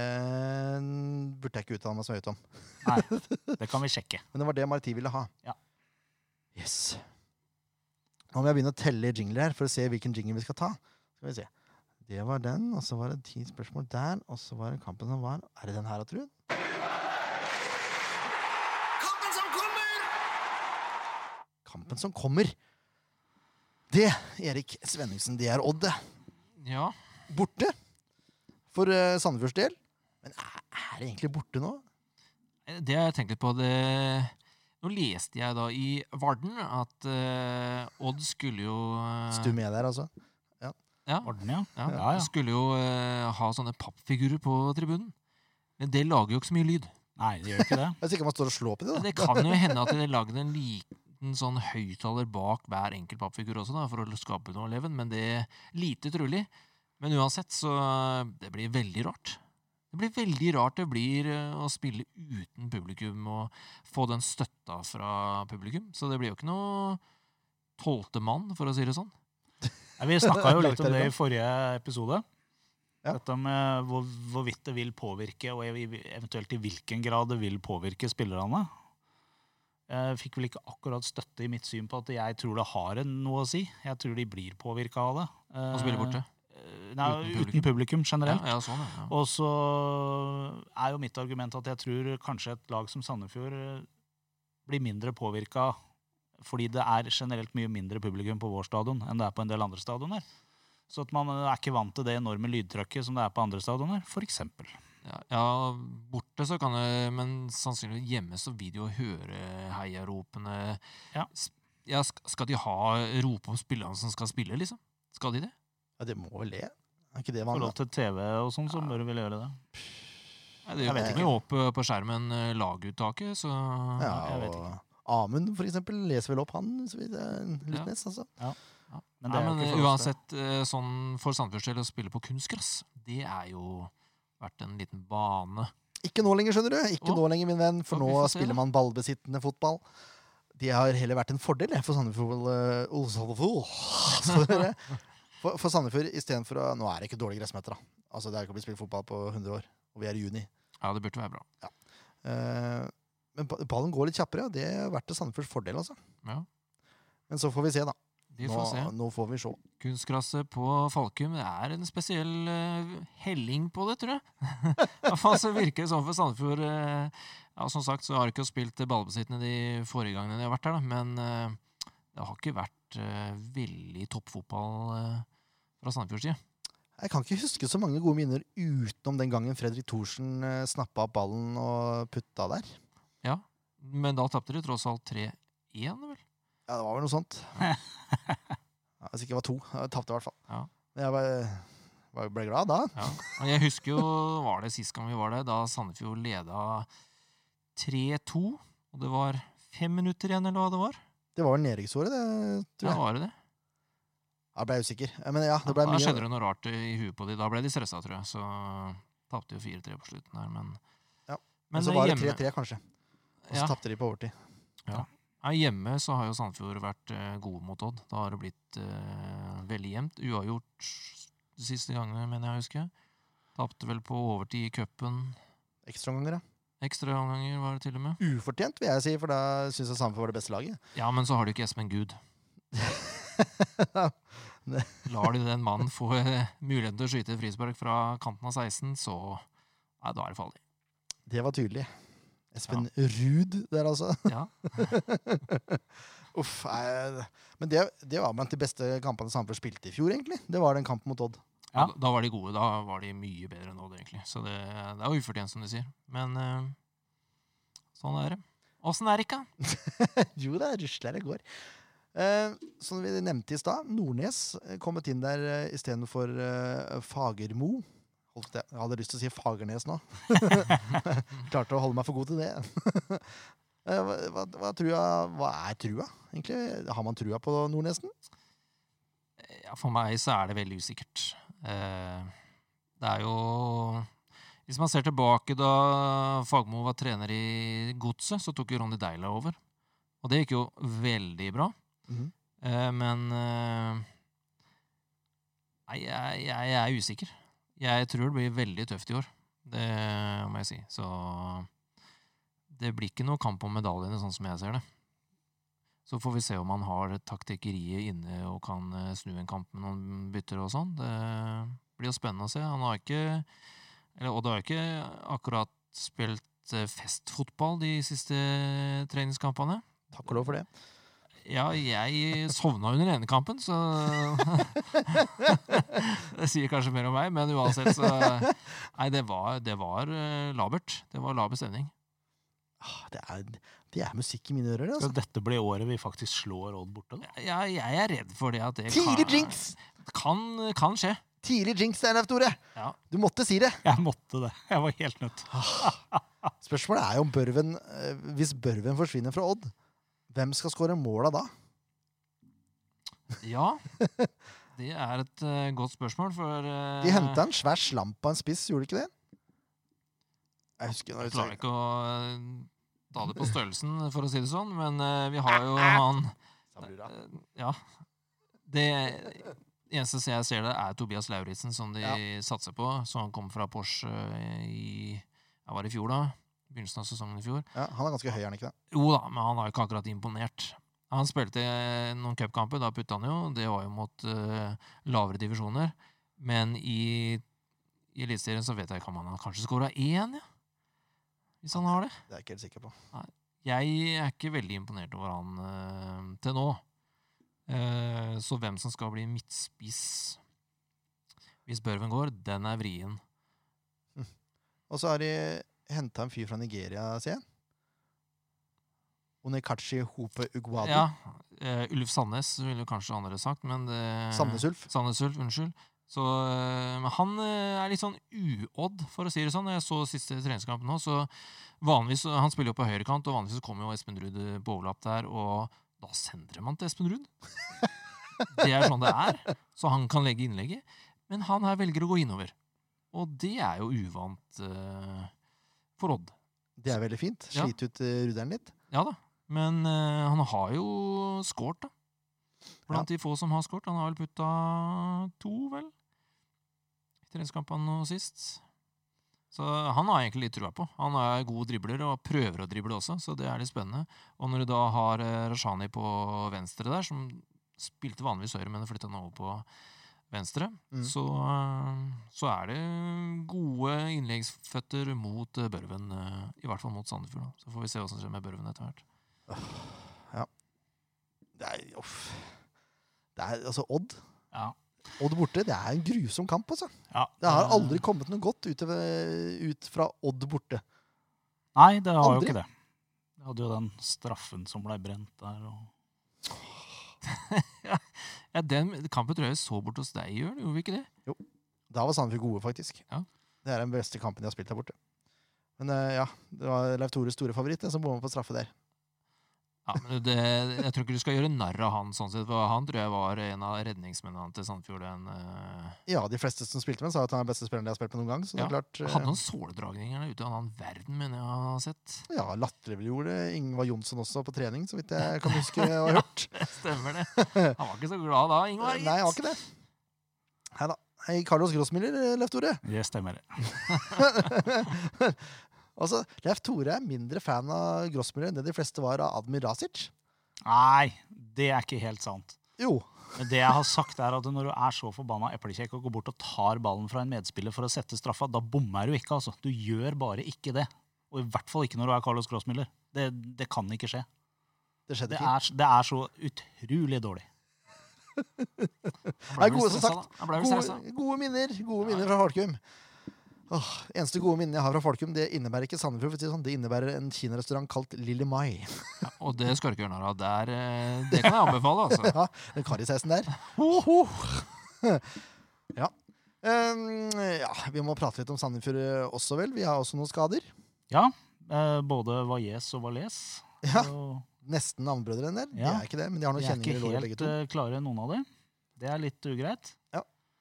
mm, burde jeg ikke uttale meg så høyt om. Nei, det kan vi sjekke. Men det var det Marti ville ha. Ja. Yes. Nå må jeg begynne å telle jingler her for å se hvilken jingle vi skal ta. Skal vi se. Det var den, og så var det ti spørsmål der, og så var det kampen som var. Er det den her, tror du? Kampen som kommer! Kampen som kommer. Det, Erik Svenningsen, det er Odd. det. Ja. Borte. For uh, Sandefjords del. Men er, er det egentlig borte nå? Det har jeg tenkt litt på. Det Nå leste jeg da i Varden at uh, Odd skulle jo uh, Stu med der, altså. Ja, Orden, ja. ja, Ja, ja. Skulle jo uh, ha sånne pappfigurer på tribunen. Men det lager jo ikke så mye lyd. Nei, det gjør ikke det. Vet ikke man står og slår på det. Da. det kan jo hende at de lagde en liten sånn høyttaler bak hver enkelt pappfigur også, da, for å skape noe leven, men det er lite trolig. Men uansett, så det blir veldig rart. Det blir veldig rart det blir eh, å spille uten publikum og få den støtta fra publikum. Så det blir jo ikke noe tolvte mann, for å si det sånn. Nei, vi snakka jo litt om det i forrige episode. Ja. Dette med hvor, hvorvidt det vil påvirke, og eventuelt i hvilken grad det vil påvirke spillerne. Jeg fikk vel ikke akkurat støtte i mitt syn på at jeg tror det har noe å si. Jeg tror de blir påvirka av det. Å spille borte. Nei, Uten uten publikum. publikum, generelt. Ja, ja, sånn, ja. ja. Og så er jo mitt argument at jeg tror kanskje et lag som Sandefjord eh, blir mindre påvirka fordi det er generelt mye mindre publikum på vår stadion enn det er på en del andre stadioner. Så at man eh, er ikke vant til det enorme lydtrykket som det er på andre stadioner, f.eks. Ja, ja, borte så kan det Men sannsynligvis hjemme så vil de jo høre heiaropene. Ja. Ja, skal de ha rope om spillerne som skal spille, liksom? Skal de det? Ja, det må vel det? Er ikke det I vanlig? forhold til TV og sånn, så bør du vel gjøre det. Nei, det kommer jo opp eh, på skjermen eh, laguttaket, så Ja, jeg vet og Amund, for eksempel, leser vel opp han, så vidt jeg Ja. altså. Men det Nei, men ikke uansett, eh, sånn for Sandefjords del å spille på kunstgress, det er jo vært en liten bane. Ikke nå lenger, skjønner du. Ikke Å. nå lenger, min venn, for nå se, spiller man ballbesittende fotball. Det har heller vært en fordel jeg, for Sandefjord. eh, For, for Sandefjord istedenfor å Nå er det ikke dårlige gressmeter, da. Altså, det er ikke blitt spilt fotball på 100 år, og vi er i juni. Ja, det burde være bra. Eh, men ballen går litt kjappere, og det har vært til Sandefjords fordel, altså. Ja, Men så får vi se, da. Nå, får se. nå får vi se. Kunstgresset på Falkum, er en spesiell uh, helling på det, tror jeg. I hvert fall så virker det sånn for Sandefjord. Uh, ja, Som sagt så har de ikke spilt ballbesittende de forrige gangene de har vært her, da, men uh, det har ikke vært uh, veldig toppfotball fra Sandefjords side. Jeg kan ikke huske så mange gode minner utenom den gangen Fredrik Thorsen uh, snappa opp ballen og putta der. Ja, men da tapte de tross alt 3-1, vel? Ja, det var vel noe sånt. Ja, hvis ikke det var to. Jeg tapte i hvert fall. Ja. Men jeg var, var, ble glad da. Ja. Jeg husker jo, var det sist gang vi var der, da Sandefjord leda 3-2, og det var fem minutter igjen, eller hva det var? Det var vel nedrykksåret, det, tror Ja, jeg. var det det? Jeg ble usikker. Men ja, det ble da mye skjedde det noe rart i huet på de. Da ble de stressa, tror jeg. Så tapte jo 4-3 på slutten der, men Ja, Men så var det 3-3, kanskje. Og så Ja. tapte de på overtid. ja, hjemme så har jo Sandefjord vært eh, gode mot Odd. Da har det blitt uh, veldig jevnt. Uavgjort de siste gangene, mener jeg å huske. Tapte vel på overtid i cupen. Ekstraomganger, ja. Ekstraomganger var det til og med. Ufortjent, vil jeg si, for da syns jeg Sandefjord var det beste laget. Ja, men så har du ikke Espen Gud. Lar du den mannen få eh, muligheten til å skyte frispark fra kanten av 16, så Nei, da er det farlig. Det var tydelig. Espen Ruud der, altså. Ja. Uff. Nei. Men det, det var blant de beste kampene Sandefjord spilte i fjor, egentlig. Det var den kampen mot Odd. Ja. Da, da var de gode. Da var de mye bedre enn Odd, egentlig. Så det, det er ufortjent, som de sier. Men uh, sånn er det. Åssen er det ikke? jo da, rusler det går. Eh, som vi nevnte i stad, Nordnes eh, kommet inn der eh, istedenfor eh, Fagermo. Holdt jeg, hadde lyst til å si Fagernes nå. Klarte å holde meg for god til det. Eh, hva, hva, trua, hva er trua, egentlig? Har man trua på Nordnesen? Ja, for meg så er det veldig usikkert. Eh, det er jo Hvis man ser tilbake da Fagmo var trener i Godset, så tok jo Ronny Deila over. Og det gikk jo veldig bra. Eh, men eh, Nei, jeg, jeg, jeg er usikker. Jeg tror det blir veldig tøft i år. Det må jeg si. Så det blir ikke noe kamp om medaljene, sånn som jeg ser det. Så får vi se om han har taktikkeriet inne og kan eh, snu en kamp med noen bytter og sånn. Det blir jo spennende å se. Han har ikke eller, Odd har ikke akkurat spilt festfotball de siste treningskampene. Takk og lov for det. Ja, jeg sovna under ene kampen, så Det sier kanskje mer om meg, men uansett, så Nei, det var, det var eh, labert. Det var laber stemning. Ah, Det er, det er musikk i mine ører. Altså. Skal dette bli året vi faktisk slår Odd borte? da? Ja, jeg er redd for det at det Tidlig jinx! kan, kan skje. Tidlig jinx, Einar Tore! Ja. Du måtte si det. Jeg måtte det. Jeg var helt nødt. Spørsmålet er jo om Børven eh, Hvis Børven forsvinner fra Odd, hvem skal skåre måla da? Ja, det er et uh, godt spørsmål, for uh, De henta en svær slamp av en spiss, gjorde de ikke det? Jeg husker Jeg klarer ikke å uh, ta det på størrelsen, for å si det sånn, men vi har jo han Ja. Det Eneste jeg ser det, er Tobias Lauritzen, som de Ja. satser på. Så han kom fra Porsche i ja, var det i fjor, da? Begynnelsen av sesongen i fjor. Ja, han er ganske høy, er han ikke det? Jo da, men han har ikke akkurat imponert. Han spilte noen cupkamper, da putta han jo. Det var jo mot uh, lavere divisjoner. Men i, i Eliteserien så vet jeg ikke om han har kanskje skåra én, ja. Hvis han har det. Det er jeg ikke helt sikker på. Jeg er ikke veldig imponert over han uh, til nå. Uh, så hvem som skal bli midtspiss hvis Børven går, den er vrien. Og så er de henta en fyr fra Nigeria, ser jeg. Onekachi Hope Ugwadi. Ja, uh, Ulf Sandnes ville kanskje andre sagt, men det Sandnes Ulf. Sandnes Ulf, unnskyld. Så, eh, men han eh, er litt sånn uodd, for å si det sånn. Jeg så siste treningskamp nå, så vanligvis Han spiller jo på høyrekant, og vanligvis kommer jo Espen Ruud på overlapp der, og da sendrer man til Espen Ruud. Det er sånn det er. Så han kan legge innlegget. Men han her velger å gå innover. Og det er jo uvant eh, for Odd. Det er veldig fint. Ja. Slite ut uh, ruderen litt. Ja da. Men uh, han har jo skåret, da. Blant de få som har skåret. Han har vel putta to, vel? I treningskampene nå sist. Så han har jeg egentlig litt trua på. Han er god dribler og prøver å drible også, så det er litt spennende. Og når du da har eh, Rashani på venstre der, som spilte vanligvis høyre, men flytta nå over på venstre, Mm. så, så er det gode innleggsføtter mot eh, Børven. eh, I hvert fall mot Sandefjord. Så får vi se hva som skjer med Børven etter hvert. Det er, uff. Det er altså Odd. Ja. Odd borte, det er en grusom kamp, altså. Ja, Det har aldri kommet noe godt ut, ut fra Odd borte. Nei, det har jo ikke det. Det hadde jo den straffen som ble brent der. Og... Ja, Den kampen tror jeg vi så bort hos deg, Jørn. Gjorde vi ikke det? Jo. Da var Sandefjord gode, faktisk. Ja. Det er den beste kampen de har spilt der borte. Men eh, ja, det var Leif Tores store favoritt, den som bomma på straffe der. Ja, men det, Jeg tror ikke du skal gjøre narr av han sånn sett. For han tror jeg var en av redningsmennene til Sandefjord. Den, uh... Ja, de fleste som spilte med, sa at han er beste spilleren de har spilt med noen gang. Så det er klart Uh... hadde noen såledragninger ute av en annen verden, mener jeg å ha sett. Ja, latterliggjorde Ingvar Jonsson også på trening, så vidt jeg kan huske og har hørt. Det stemmer, det. Han var ikke så glad da, Ingvar. Nei, jeg var ikke det. Hei da. Hei, Carlos Grossmiller, Leif Tore. Det stemmer. altså, Leif Tore er mindre fan av Grossmiller enn det de fleste var av Admir Rasic. Nei, det er ikke helt sant. Jo. Men det jeg har sagt er at når du er så forbanna eplekjekk og går bort og tar ballen fra en medspiller for å sette straffa, da bommer du ikke. altså. Du gjør bare ikke det. Og i hvert fall ikke når du er Carlos Grossmiller. Det, det kan ikke skje. Det skjedde Det er, det er så utrolig dårlig. Det er gode, som sagt. Gode, gode minner gode minner fra Falkum. Åh, eneste gode minnet jeg har fra Folkum, det innebærer ikke Sandefjord. det sånn. Det innebærer en kinarestaurant kalt Lille Mai. Ja, og det skal du ikke gjøre narr av. Der, eh, Det kan jeg anbefale, altså. Ja, den karriseisen der. Oh, oh. ja. Um, ja, vi må prate litt om Sandefjord eh, også, vel. Vi har også noen skader. Ja, eh, både Valles og Valles. Ja, Og Nesten navnbrødre en del. De er ikke det, men de har noen de er kjenninger i låret, begge helt ikke helt klare, noen av dem. Det er litt ugreit.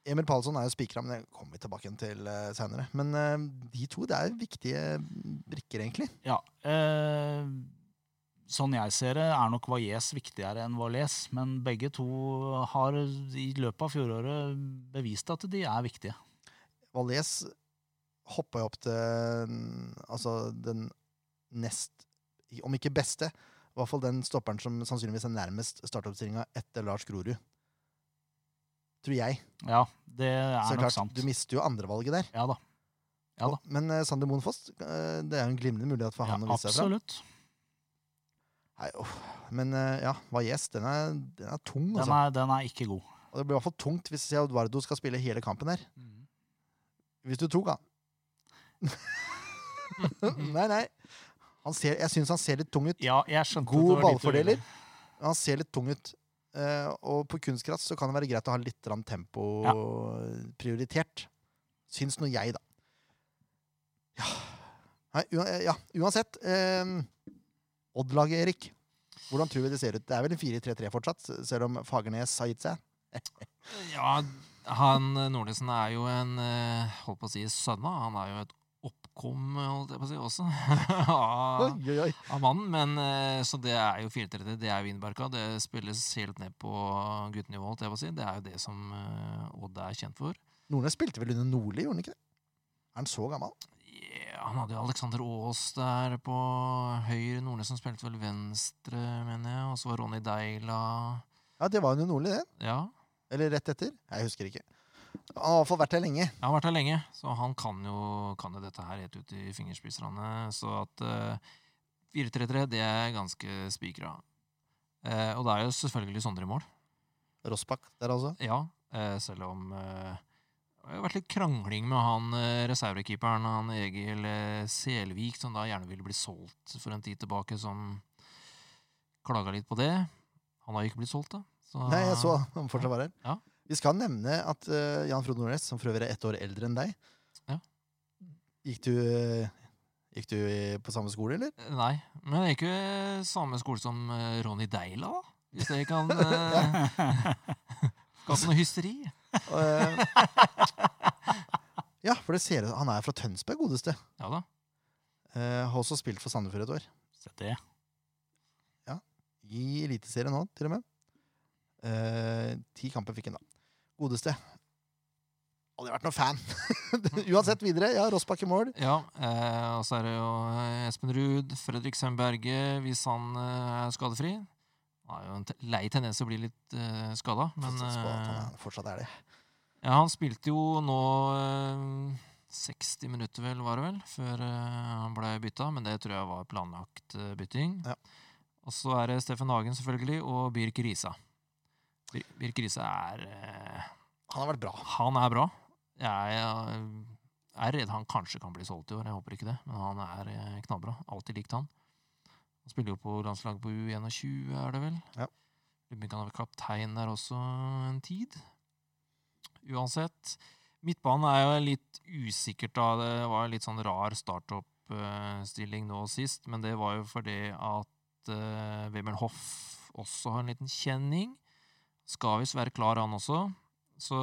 Emil Palsson er jo spikra, men det kommer vi tilbake til uh, seinere. Men uh, de to det er viktige brikker, egentlig. Ja. Uh, sånn jeg ser det, er nok Valles viktigere enn Valles. Men begge to har i løpet av fjoråret bevist at de er viktige. Valles hoppa jo opp til mm, altså den nest Om ikke beste, i hvert fall den stopperen som sannsynligvis er nærmest startoppstillinga etter Lars Grorud. Tror jeg. Ja, det Så er det er nok klart, sant. Du mister jo andrevalget der. Ja da. Ja da. Og- Men uh, Sander Moen Foss, uh, det er jo en glimrende mulighet for Ja, han å vise seg fram. absolutt. Nei, oh. Men uh, ja, Valles, den er, den er tung, Den altså. er, den er ikke god. Og det blir i hvert fall tungt hvis Eduardo skal spille hele kampen her. Hvis du tror, da. nei, nei. Han ser, jeg syns han ser litt tung ut. Ja, jeg skjønte God ballfordeler. uheldig. Han ser litt tung ut. Eh, og på kunstgress så kan det være greit å ha litt tempo Ja. prioritert. Syns nå jeg, da. Ja. Nei, ua- ja, uansett. Eh, Odd-laget, Erik. Hvordan tror vi det ser ut? Det er vel en 4-3-3 fortsatt, selv om Fagernes har gitt seg? Ja, han eh, Nordnesen er jo en eh, holdt på å si sønn av. Han er jo et bakom, holdt jeg på å si, også. av, Oi, oi, av mannen. Men eh, så det er jo 4-3-3, det er jo innbarka. Det spilles helt ned på guttenivå, holdt jeg på å si. Det er jo det som eh, Odd er kjent for. Nordnes spilte vel under Nordli, gjorde han ikke det? Er han så gammel? Ja, han hadde jo Alexander Aas der på høyre. Nordnesen spilte vel venstre, mener jeg. Og så var Ronny Deila Ja, det var under Nordli, det. Ja, Eller rett etter. Jeg husker ikke. Han har i hvert fall vært her lenge. han har vært her lenge, så han kan jo, kan jo dette her helt ut i fingerspisserne. Så at uh, 4-3-3, det er ganske spikra. Uh, og det er jo selvfølgelig Sondre i mål. Rossbakk der, altså. Ja, uh, selv om eh, det har vært litt krangling med han eh, reservekeeperen, han Egil eh, Selvik, som da gjerne ville bli solgt for en tid tilbake, som klaga litt på det. Han har ikke blitt solgt, da. Så, Nei, jeg så han fortsatt var her. Ja. Vi skal nevne at uh, Jan Frode Nordnes, som for øvrig er ett år eldre enn deg Ja. Gikk du, eh, gikk du på samme skole, eller? Nei, men jeg gikk jo samme skole som eh, Ronny Deila, da. Hvis det kan uh, skape noe hysteri. Eh, ja, for det ser ut Han er fra Tønsberg, godeste. Ja da. Eh, har også spilt for Sandefjord et år. Se det. I Eliteserien nå, til og med. Uh, ti kamper fikk han, da. Godeste. Aldri vært noen fan. Uansett, videre. Ja, Rossbakk i mål. Ja, eh, og så er det jo eh, Espen Ruud, Fredrik Sømberge, hvis han eh, er skadefri. Han har jo en lei tendens til å bli litt eh, skada, men eh, fortsatt er det. ja, han spilte jo nå eh, 60 minutter, vel, var det vel, før eh, han ble bytta, men det tror jeg var planlagt eh, bytting. Ja. Og så er det Steffen Hagen, selvfølgelig, og Birk Risa. Bir Birk Riise er eh, Han har vært bra. Han er bra. Jeg eh, er redd han kanskje kan bli solgt i år. Jeg håper ikke det, men han er eh, knallbra. Alltid likt han. Han spiller jo på landslaget på U21, er det vel? Ja. Lurer på om han vært kaptein der også en tid. Uansett. Midtbanen er jo litt usikkert, da. Det var litt sånn rar startup-stilling nå sist, men det var jo fordi at uh, Webern Hoff også har en liten kjenning. Skal visst være klar, han også. Så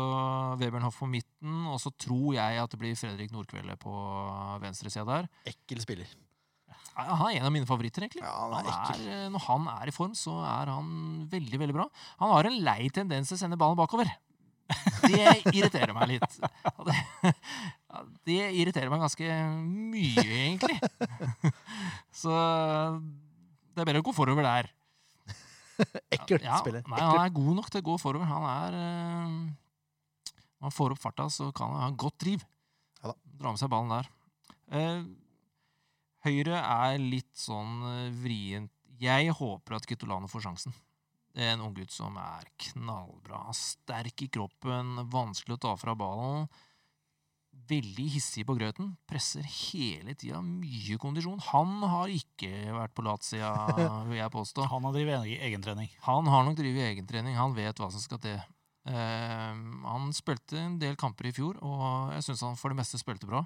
Webern Hoff på midten, og så tror jeg at det blir Fredrik Nordkvelde på venstresida der. Ekkel spiller. Ja, Han er en av mine favoritter, egentlig. Ja, han Han er, når han er i form, så er han veldig, veldig bra. Han har en lei tendens til å sende ballen bakover. Det irriterer meg litt. Det, det irriterer meg ganske mye, egentlig. Så det er bedre å gå forover der. Ekkelt Ja, spiller. Nei, han er god nok til å gå forover. Han er Når han får opp farta, så kan han ha godt driv. Ja. Dra med seg ballen der. Uh, høyre er litt sånn uh, vrient. Jeg håper at Kitolano får sjansen. Det er en unggutt som er knallbra. Sterk i kroppen, vanskelig å ta fra ballen. Veldig hissig på grøten. Presser hele tida. Mye kondisjon. Han har ikke vært på latsida, vil jeg påstå. Han har drevet egen- egentrening. Han har nok drevet egentrening. Han vet hva som skal til. Uh, han spilte en del kamper i fjor, og jeg syns han for det meste spilte bra.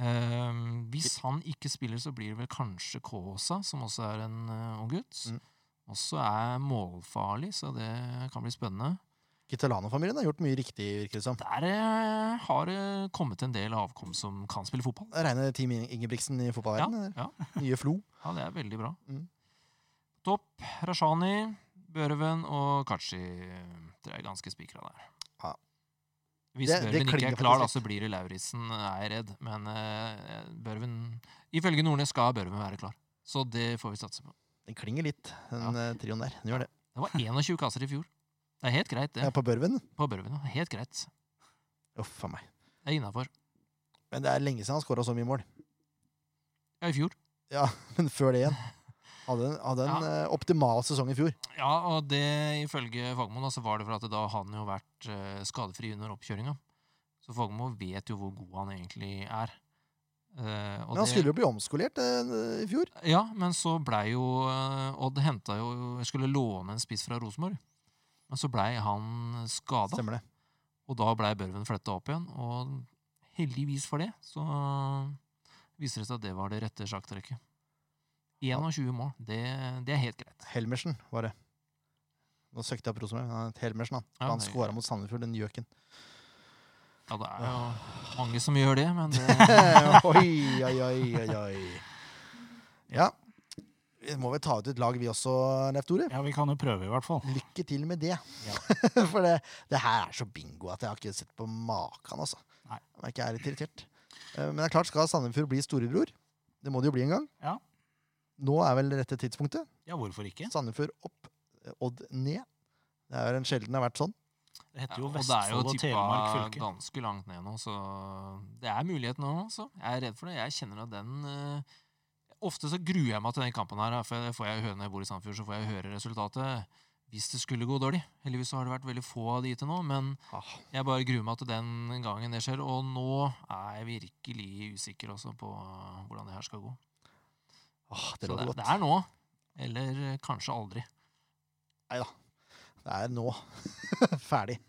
Uh, hvis han ikke spiller, så blir det vel kanskje Kaasa, som også er en uh, ung gutt. Mm. Også er målfarlig, så det kan bli spennende. Kitolano-familien har gjort mye riktig, virker det som. Der eh, har det kommet en del avkom som kan spille fotball. Reine Team Ingebrigtsen i fotballverdenen. ja. Nye Flo. ja, det er veldig bra. Mm. Topp. Rashani, Børven og Kachi Det er ganske spikra der. Ja. Hvis Det- det Børven ikke er klar, da, så blir det Lauritzen, er jeg redd. Men eh, Børven Ifølge Nordnes skal Børven være klar. Så det får vi satse på. Den klinger litt, den ja. trioen der. Den gjør det. Det var 21 kasser i fjor. Det er helt greit, det. Ja, på Børven. På Børven. ja. Helt greit. Uff a meg. Det er innafor. Men det er lenge siden han skåra så mye mål. Ja, i fjor. Ja, men før det igjen. Hadde en, hadde en ja. optimal sesong i fjor. Ja, og det ifølge Fagermo så var det for at da han jo vært eh, skadefri under oppkjøringa. Så Fagermo vet jo hvor god han egentlig er. Uh, Men han det- skulle jo bli omskolert uh, i fjor. Ja, men så blei jo uh, Odd henta jo Skulle låne en spiss fra Rosenborg. Men så blei han skada, Stemmer det. og da blei Børven flytta opp igjen. Og heldigvis for det, så viser det seg at det var det rette sjakktrekket. 21 mål, det, det er helt greit. Helmersen var det. Nå søkte jeg på Rosenborg. Helmersen, han. Ja, han skåra mot Sandefjord, den gjøken. Ja, det er jo mange som gjør det, men det, oi, oi, oi, oi. Ja. Vi må vel ta ut et lag, vi også, Leif Tore. Ja, vi kan jo prøve, i hvert fall. Lykke til med det. Ja. For det, det her er så bingo at jeg har ikke sett på maken. Altså. Nei. Jeg er ikke litt irritert. Eh, Men det er klart, skal Sandefjord bli storebror? Det må det jo bli en gang. Ja. Nå er vel rette tidspunktet. Ja, hvorfor ikke? Sandefjord opp, eh, Odd ned. Det er jo en sjelden det har vært sånn. Det heter ja, jo og det er jo Vestfold og Telemark fylke. ganske langt ned nå, så det er mulighet nå. Altså. Jeg er redd for det. Jeg kjenner at den eh, Ofte så gruer jeg meg til den kampen her, for får jeg høre når jeg bor i Sandefjord. så får jeg høre resultatet hvis det skulle gå dårlig. Heldigvis så har det vært veldig få av de til nå, men Ah, jeg bare gruer meg til den gangen det skjer. Og nå er jeg virkelig usikker også på hvordan det her skal gå. ah, det Så det, godt. det er nå, eller kanskje aldri. Nei da. Det er nå. Ferdig.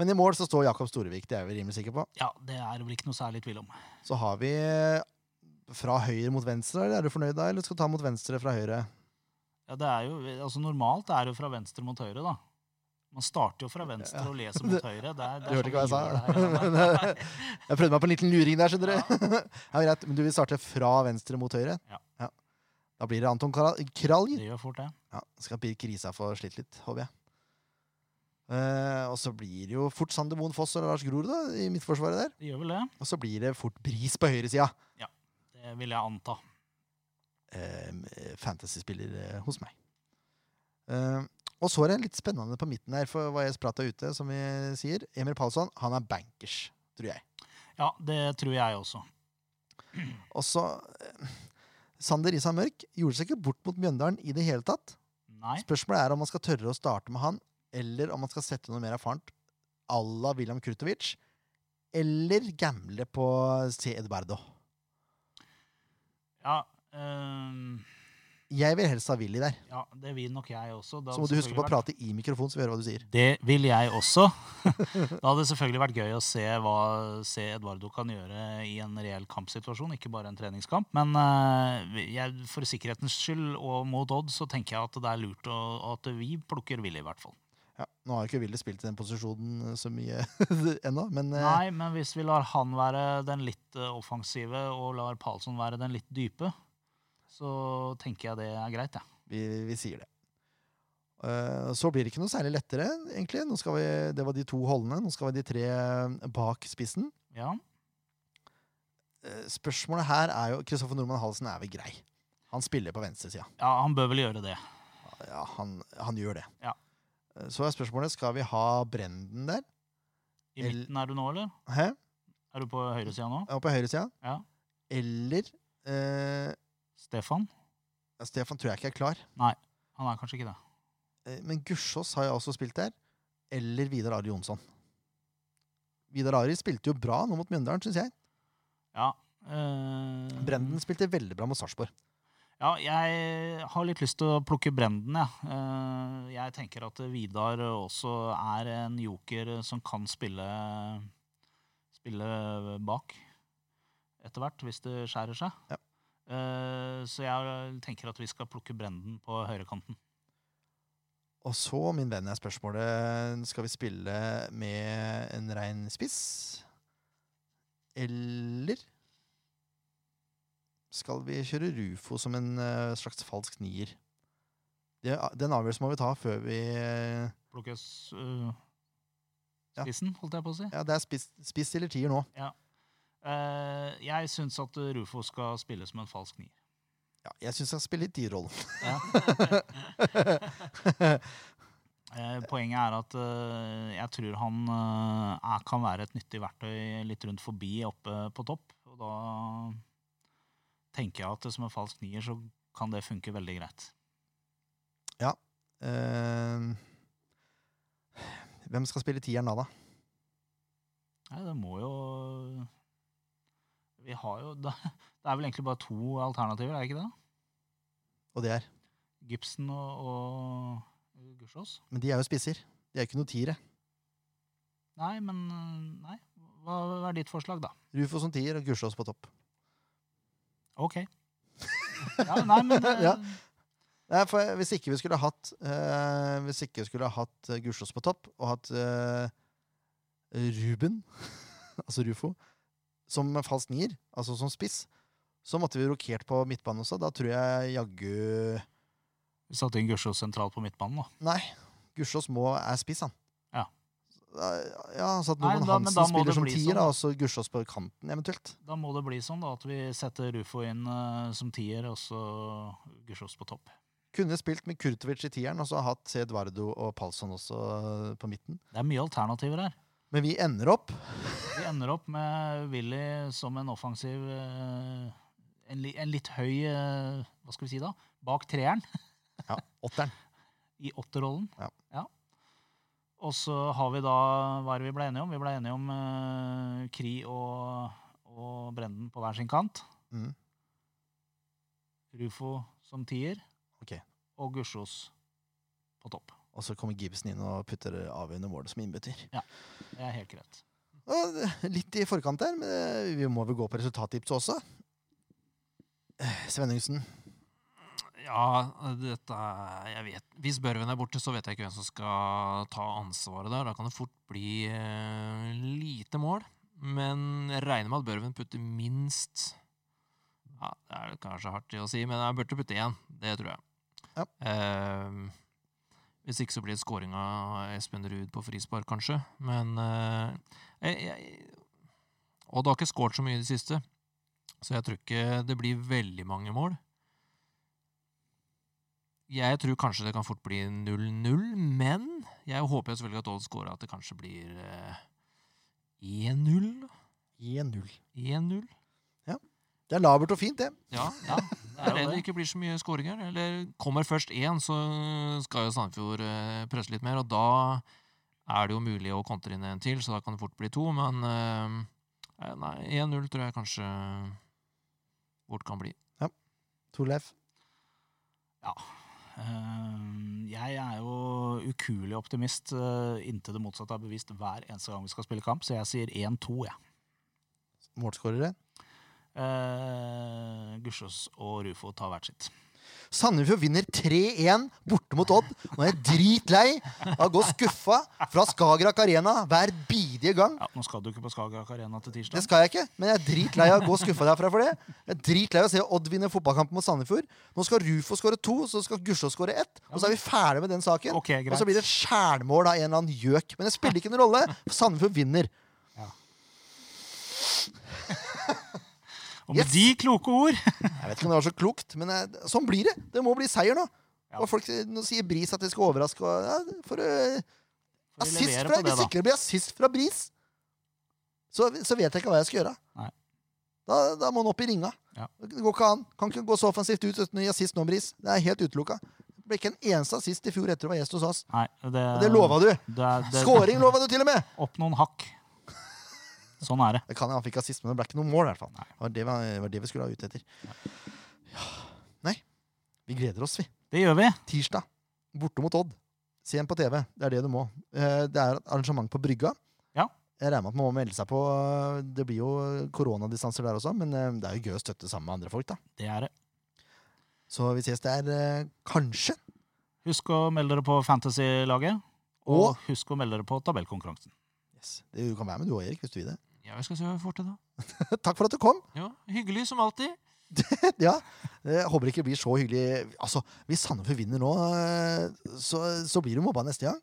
Men i mål så står Jakob Storevik, det er vi rimelig sikre på. Ja, det er vel ikke noe særlig tvil om. Så har vi fra høyre mot venstre. eller Er du fornøyd da, eller skal du ta mot venstre fra høyre? Ja, det er jo, altså Normalt er det jo fra venstre mot høyre, da. Man starter jo fra venstre Ja. og leser mot høyre. Det er, det Du er hørte ikke hva jeg sa? sånn vi her. Jeg prøvde meg på en liten luring der, skjønner du. Ja, greit, Men du vil starte fra venstre mot høyre? Ja. Da blir det Anton Kralj. Det gjør fort det. Ja, skal Birk Risa få slitt litt, håper jeg. Uh, og så blir det jo fort Sander Moen Foss og Lars Grorud da, i midtforsvaret der. Det gjør vel det. Og så blir det fort Bris på høyresida. Det vil jeg anta. Uh, Fantasy-spiller eh, hos meg. Eh, og så er det litt spennende på midten her, for hva jeg sprata ute, som vi sier. Emil Palsson, han er bankers, tror jeg. Ja, det tror jeg også. Og så eh, Sander Isan Mørk gjorde seg ikke bort mot Mjøndalen i det hele tatt. Nei. Spørsmålet er om man skal tørre å starte med han, eller om man skal sette noe mer erfarent à la William Krutovic, eller gamble på C. Eduardo. Ja, um... Jeg vil helst ha Willy der. ja, det vil nok jeg også. Så må du huske på å prate i mikrofon, så vi hører hva du sier. Det vil jeg også. da hadde det selvfølgelig vært gøy å se hva se Eduardo kan gjøre i en reell kampsituasjon, ikke bare en treningskamp. Men uh, jeg, for sikkerhetens skyld og mot Odd så tenker jeg at det er lurt å, at vi plukker Willy, i hvert fall. Ja, nå har jo ikke Willy spilt i den posisjonen så mye ennå, men eh, Nei, men hvis vi lar han være den litt øh, offensive og lar Palsson være den litt dype, så tenker jeg det er greit, jeg. vi, vi sier det. Eh, så blir det ikke noe særlig lettere, egentlig. Vi, det var de to holdene. Nå skal vi de tre bak spissen. Ja. Eh, spørsmålet her er jo Kristoffer Nordmann Halsen er vel grei. Han spiller på venstresida. ja, han bør vel gjøre det. Ja, han, han gjør det. Ja. Så er spørsmålet skal vi ha Brenden der. I El- midten er du nå, eller? Hæ? Er du på høyresida nå? Ja, på høyresida. Ja. Eller eh, Stefan? Stefan tror jeg ikke er klar. Nei, Han er kanskje ikke det. Eh, Men Gussiås har jo også spilt der. Eller Vidar Ari Jonsson. Vidar Ari spilte jo bra nå mot Mjøndalen, syns jeg. Ja. Eh, Brenden spilte veldig bra mot Sarpsborg. Ja, jeg har litt lyst til å plukke Brenden, jeg. Ja. jeg tenker at Vidar også er en joker som kan spille, spille bak etter hvert, hvis det skjærer seg. Ja. Eh, så jeg tenker at vi skal plukke Brenden på høyrekanten. Og så, min venn, er spørsmålet Skal vi spille med en rein spiss? Eller skal vi kjøre Rufo som en uh, slags falsk nier? Det, den avgjørelsen må vi ta før vi uh, Plukkes uh, Ja. spissen, holdt jeg på å si. Ja, det er spiss, spiss eller tier nå. Eh, jeg syns at Rufo skal spille som en falsk nier. Ja, jeg syns jeg spiller tierrollen. ja. poenget er at uh, jeg tror han uh, er, kan være et nyttig verktøy litt rundt forbi oppe på topp. Og da tenker jeg at som en falsk nier så kan det funke veldig greit. Eh, hvem skal spille tieren da, da? Nei, det må jo Vi har jo Det det er vel egentlig bare to alternativer, er det ikke det? Og det er Gibson og, og Gussiås? Men de er jo spisser. De er ikke noe tiere. Nei, men eh, Nei. Hva er ditt forslag, da? Rufo som tier og Gussiås på topp. OK. Ja, nei, men det... Ja. Nei, for Hvis ikke vi skulle hatt uh, Hvis ikke vi skulle hatt uh, Gussiås på topp, og hatt uh, Ruben altså Rufo, som falsk nier, altså som spiss, så måtte vi rokert på midtbanen også. Da tror jeg jaggu Vi satte inn Gussiås sentralt på midtbanen, da. Nei, Gussiås må er spiss, han. Ja. Altså at Nei, noen da- Hansen spiller som tier, sånn, og så Gussiås på kanten eventuelt. Da må det bli sånn da, at vi setter Rufo inn uh, som tier, og så Gussiås på topp. Kunne spilt med Kurtovic i tieren, og så hatt Eduardo og Palsson også uh, på midten. Det er mye alternativer her. Men vi ender opp Vi ender opp med Willy som en offensiv uh, en, li, en litt høy Hva skal vi si da? Bak treeren ja, åtteren. i åtterrollen. Ja. Og så har vi da Hva er det vi ble enige om? Vi ble enige om uh, Kri og, og Brenden på hver sin kant. Mm. Rufo som tier. Ok. Og Gusjos på topp. Og så kommer Gibson inn og putter avgjørende mål som innbytter. Det er helt greit. Og litt i forkant der, men eh, vi må vel gå på resultattipset også. Eh, Svenningsen. Ja, dette er- Jeg vet Hvis Børven er borte, så vet jeg ikke hvem som skal ta ansvaret der. Da kan det fort bli eh, lite mål. Men jeg regner med at Børven putter minst ja, Det er kanskje hardt å si, men jeg burde putte én. Det tror jeg. Ja. Eh, hvis ikke så blir det scoring av Espen Ruud på frispark, kanskje. Men eh, jeg, jeg, Odd har ikke skåret så mye i det siste, så jeg tror ikke det blir veldig mange mål. Jeg tror kanskje det kan fort bli 0-0, men jeg håper jo selvfølgelig at Odd scorer at det kanskje blir eh, 1-0. 1-0. 1-0. Det er labert og fint, det. Ja, ja. Det er det det ikke blir så mye skåringer. Eller kommer først én, så skal jo Sandefjord eh, presse litt mer, og da er det jo mulig å kontre inn en til, så da kan det fort bli to, men eh, Nei, 1-0 tror jeg kanskje fort kan bli. Torleif. Eh, jeg er jo ukuelig optimist eh, inntil det motsatte er bevist hver eneste gang vi skal spille kamp, så jeg sier 1-2, jeg. Målskårere. Uh, Gussiås og Rufo tar hvert sitt. Sandefjord vinner 3-1 borte mot Odd. Nå er jeg dritlei av å gå skuffa fra Skagerrak Arena hver bidige gang. Ja, Nå skal du ikke på Skagerrak Arena til tirsdag. Det skal jeg ikke, men jeg er dritlei av å gå skuffa derfra for det. Jeg er dritlei av å se Odd vinne fotballkampen mot Sandefjord. Nå skal Rufo skåre to, så skal Gusjå skåre ett. Og så er vi ferdige med den saken. Okay. Og så blir det et skjærmål av en eller annen gjøk. Men det spiller ikke noen rolle, for Sandefjord vinner. Og med Yes! de kloke ord Jeg vet ikke om det var så klokt, men eh, sånn blir det. Det må bli seier nå. Ja. Og folk nå sier Bris at de skal overraske. Og, ja, for, eh, vi assist fra, det, hvis ikke det blir assist fra Bris, så, så vet jeg ikke hva jeg skal gjøre. Da, da må han opp i ringa. Ja. Det går ikke an. Kan ikke gå så offensivt ut uten å gi assist nå, Bris. Det er helt utelukka. Det ble ikke en eneste assist i fjor etter å være gjest hos oss. Nei, det, Og det lova du. det, det, Skåring lova du til og med! Opp noen hakk. Sånn er det. Det kan jeg, han fikk assist, men det ble ikke noe mål. i hvert fall. Det var det, var det vi skulle ha ute etter. Ja. Nei, vi gleder oss, vi. Det gjør vi. Tirsdag. Borte mot Odd. Se en på TV. Det er det du må. Eh, Det er arrangement på Brygga. Ja. Jeg regner med at man må melde seg på. eh, Det blir jo koronadistanser der også, men eh, det er jo gøy å støtte sammen med andre folk. da. Det er det. Så vi ses der kanskje. Husk å melde dere på Fantasy-laget. Og Og husk å melde dere på tabellkonkurransen. yes. Du kan være med du og Erik, hvis du vil det. Ja, vi skal se hva vi får til, da. Takk for at du kom. Ja, Hyggelig som alltid. ja, Jeg håper ikke det blir så hyggelig. Altså, Hvis Sandefjord vinner nå, eh, så, så blir du mobba neste gang.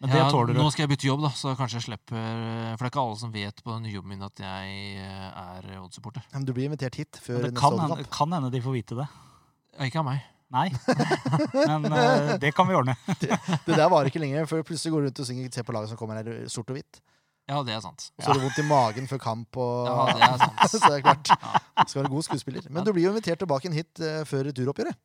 Men det Ja, tåler du. Nå skal jeg bytte jobb, da, så kanskje jeg slipper For det er ikke alle som vet på den nye jobben min at jeg eh, er Odd-supporter. Men du blir invitert hit før neste kan hende, kan hende de får vite det. Ja, Ikke av meg. Nei. Men uh, det kan vi ordne. Det der varer ikke lenger, for plutselig går du rundt og synger Se på laget som kommer her, sort og hvitt. Ja, det er sant. Og så har du vondt i magen før kamp. Og... Ja, det er sant. så det er klart. Skal være god skuespiller. Men du blir jo invitert tilbake inn hit uh, før returoppgjøret.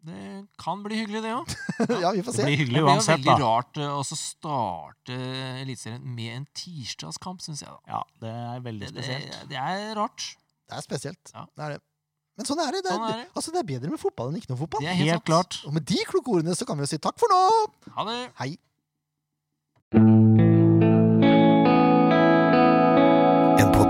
Det kan bli hyggelig, det òg. ja, vi får se. Det blir hyggelig uansett, da. Det blir jo veldig da. rart eh, å starte Eliteserien med en tirsdagskamp, syns jeg. da. Ja, det er veldig Det, det, det er rart. Det er spesielt. Ja. Det er det. Men sånn er det. Det er, Sånn er det. Altså, det er bedre med fotball enn ikke noe fotball. Det er helt, Helt klart. Og med de kloke ordene så kan vi jo si takk for nå. Ha det. Hei.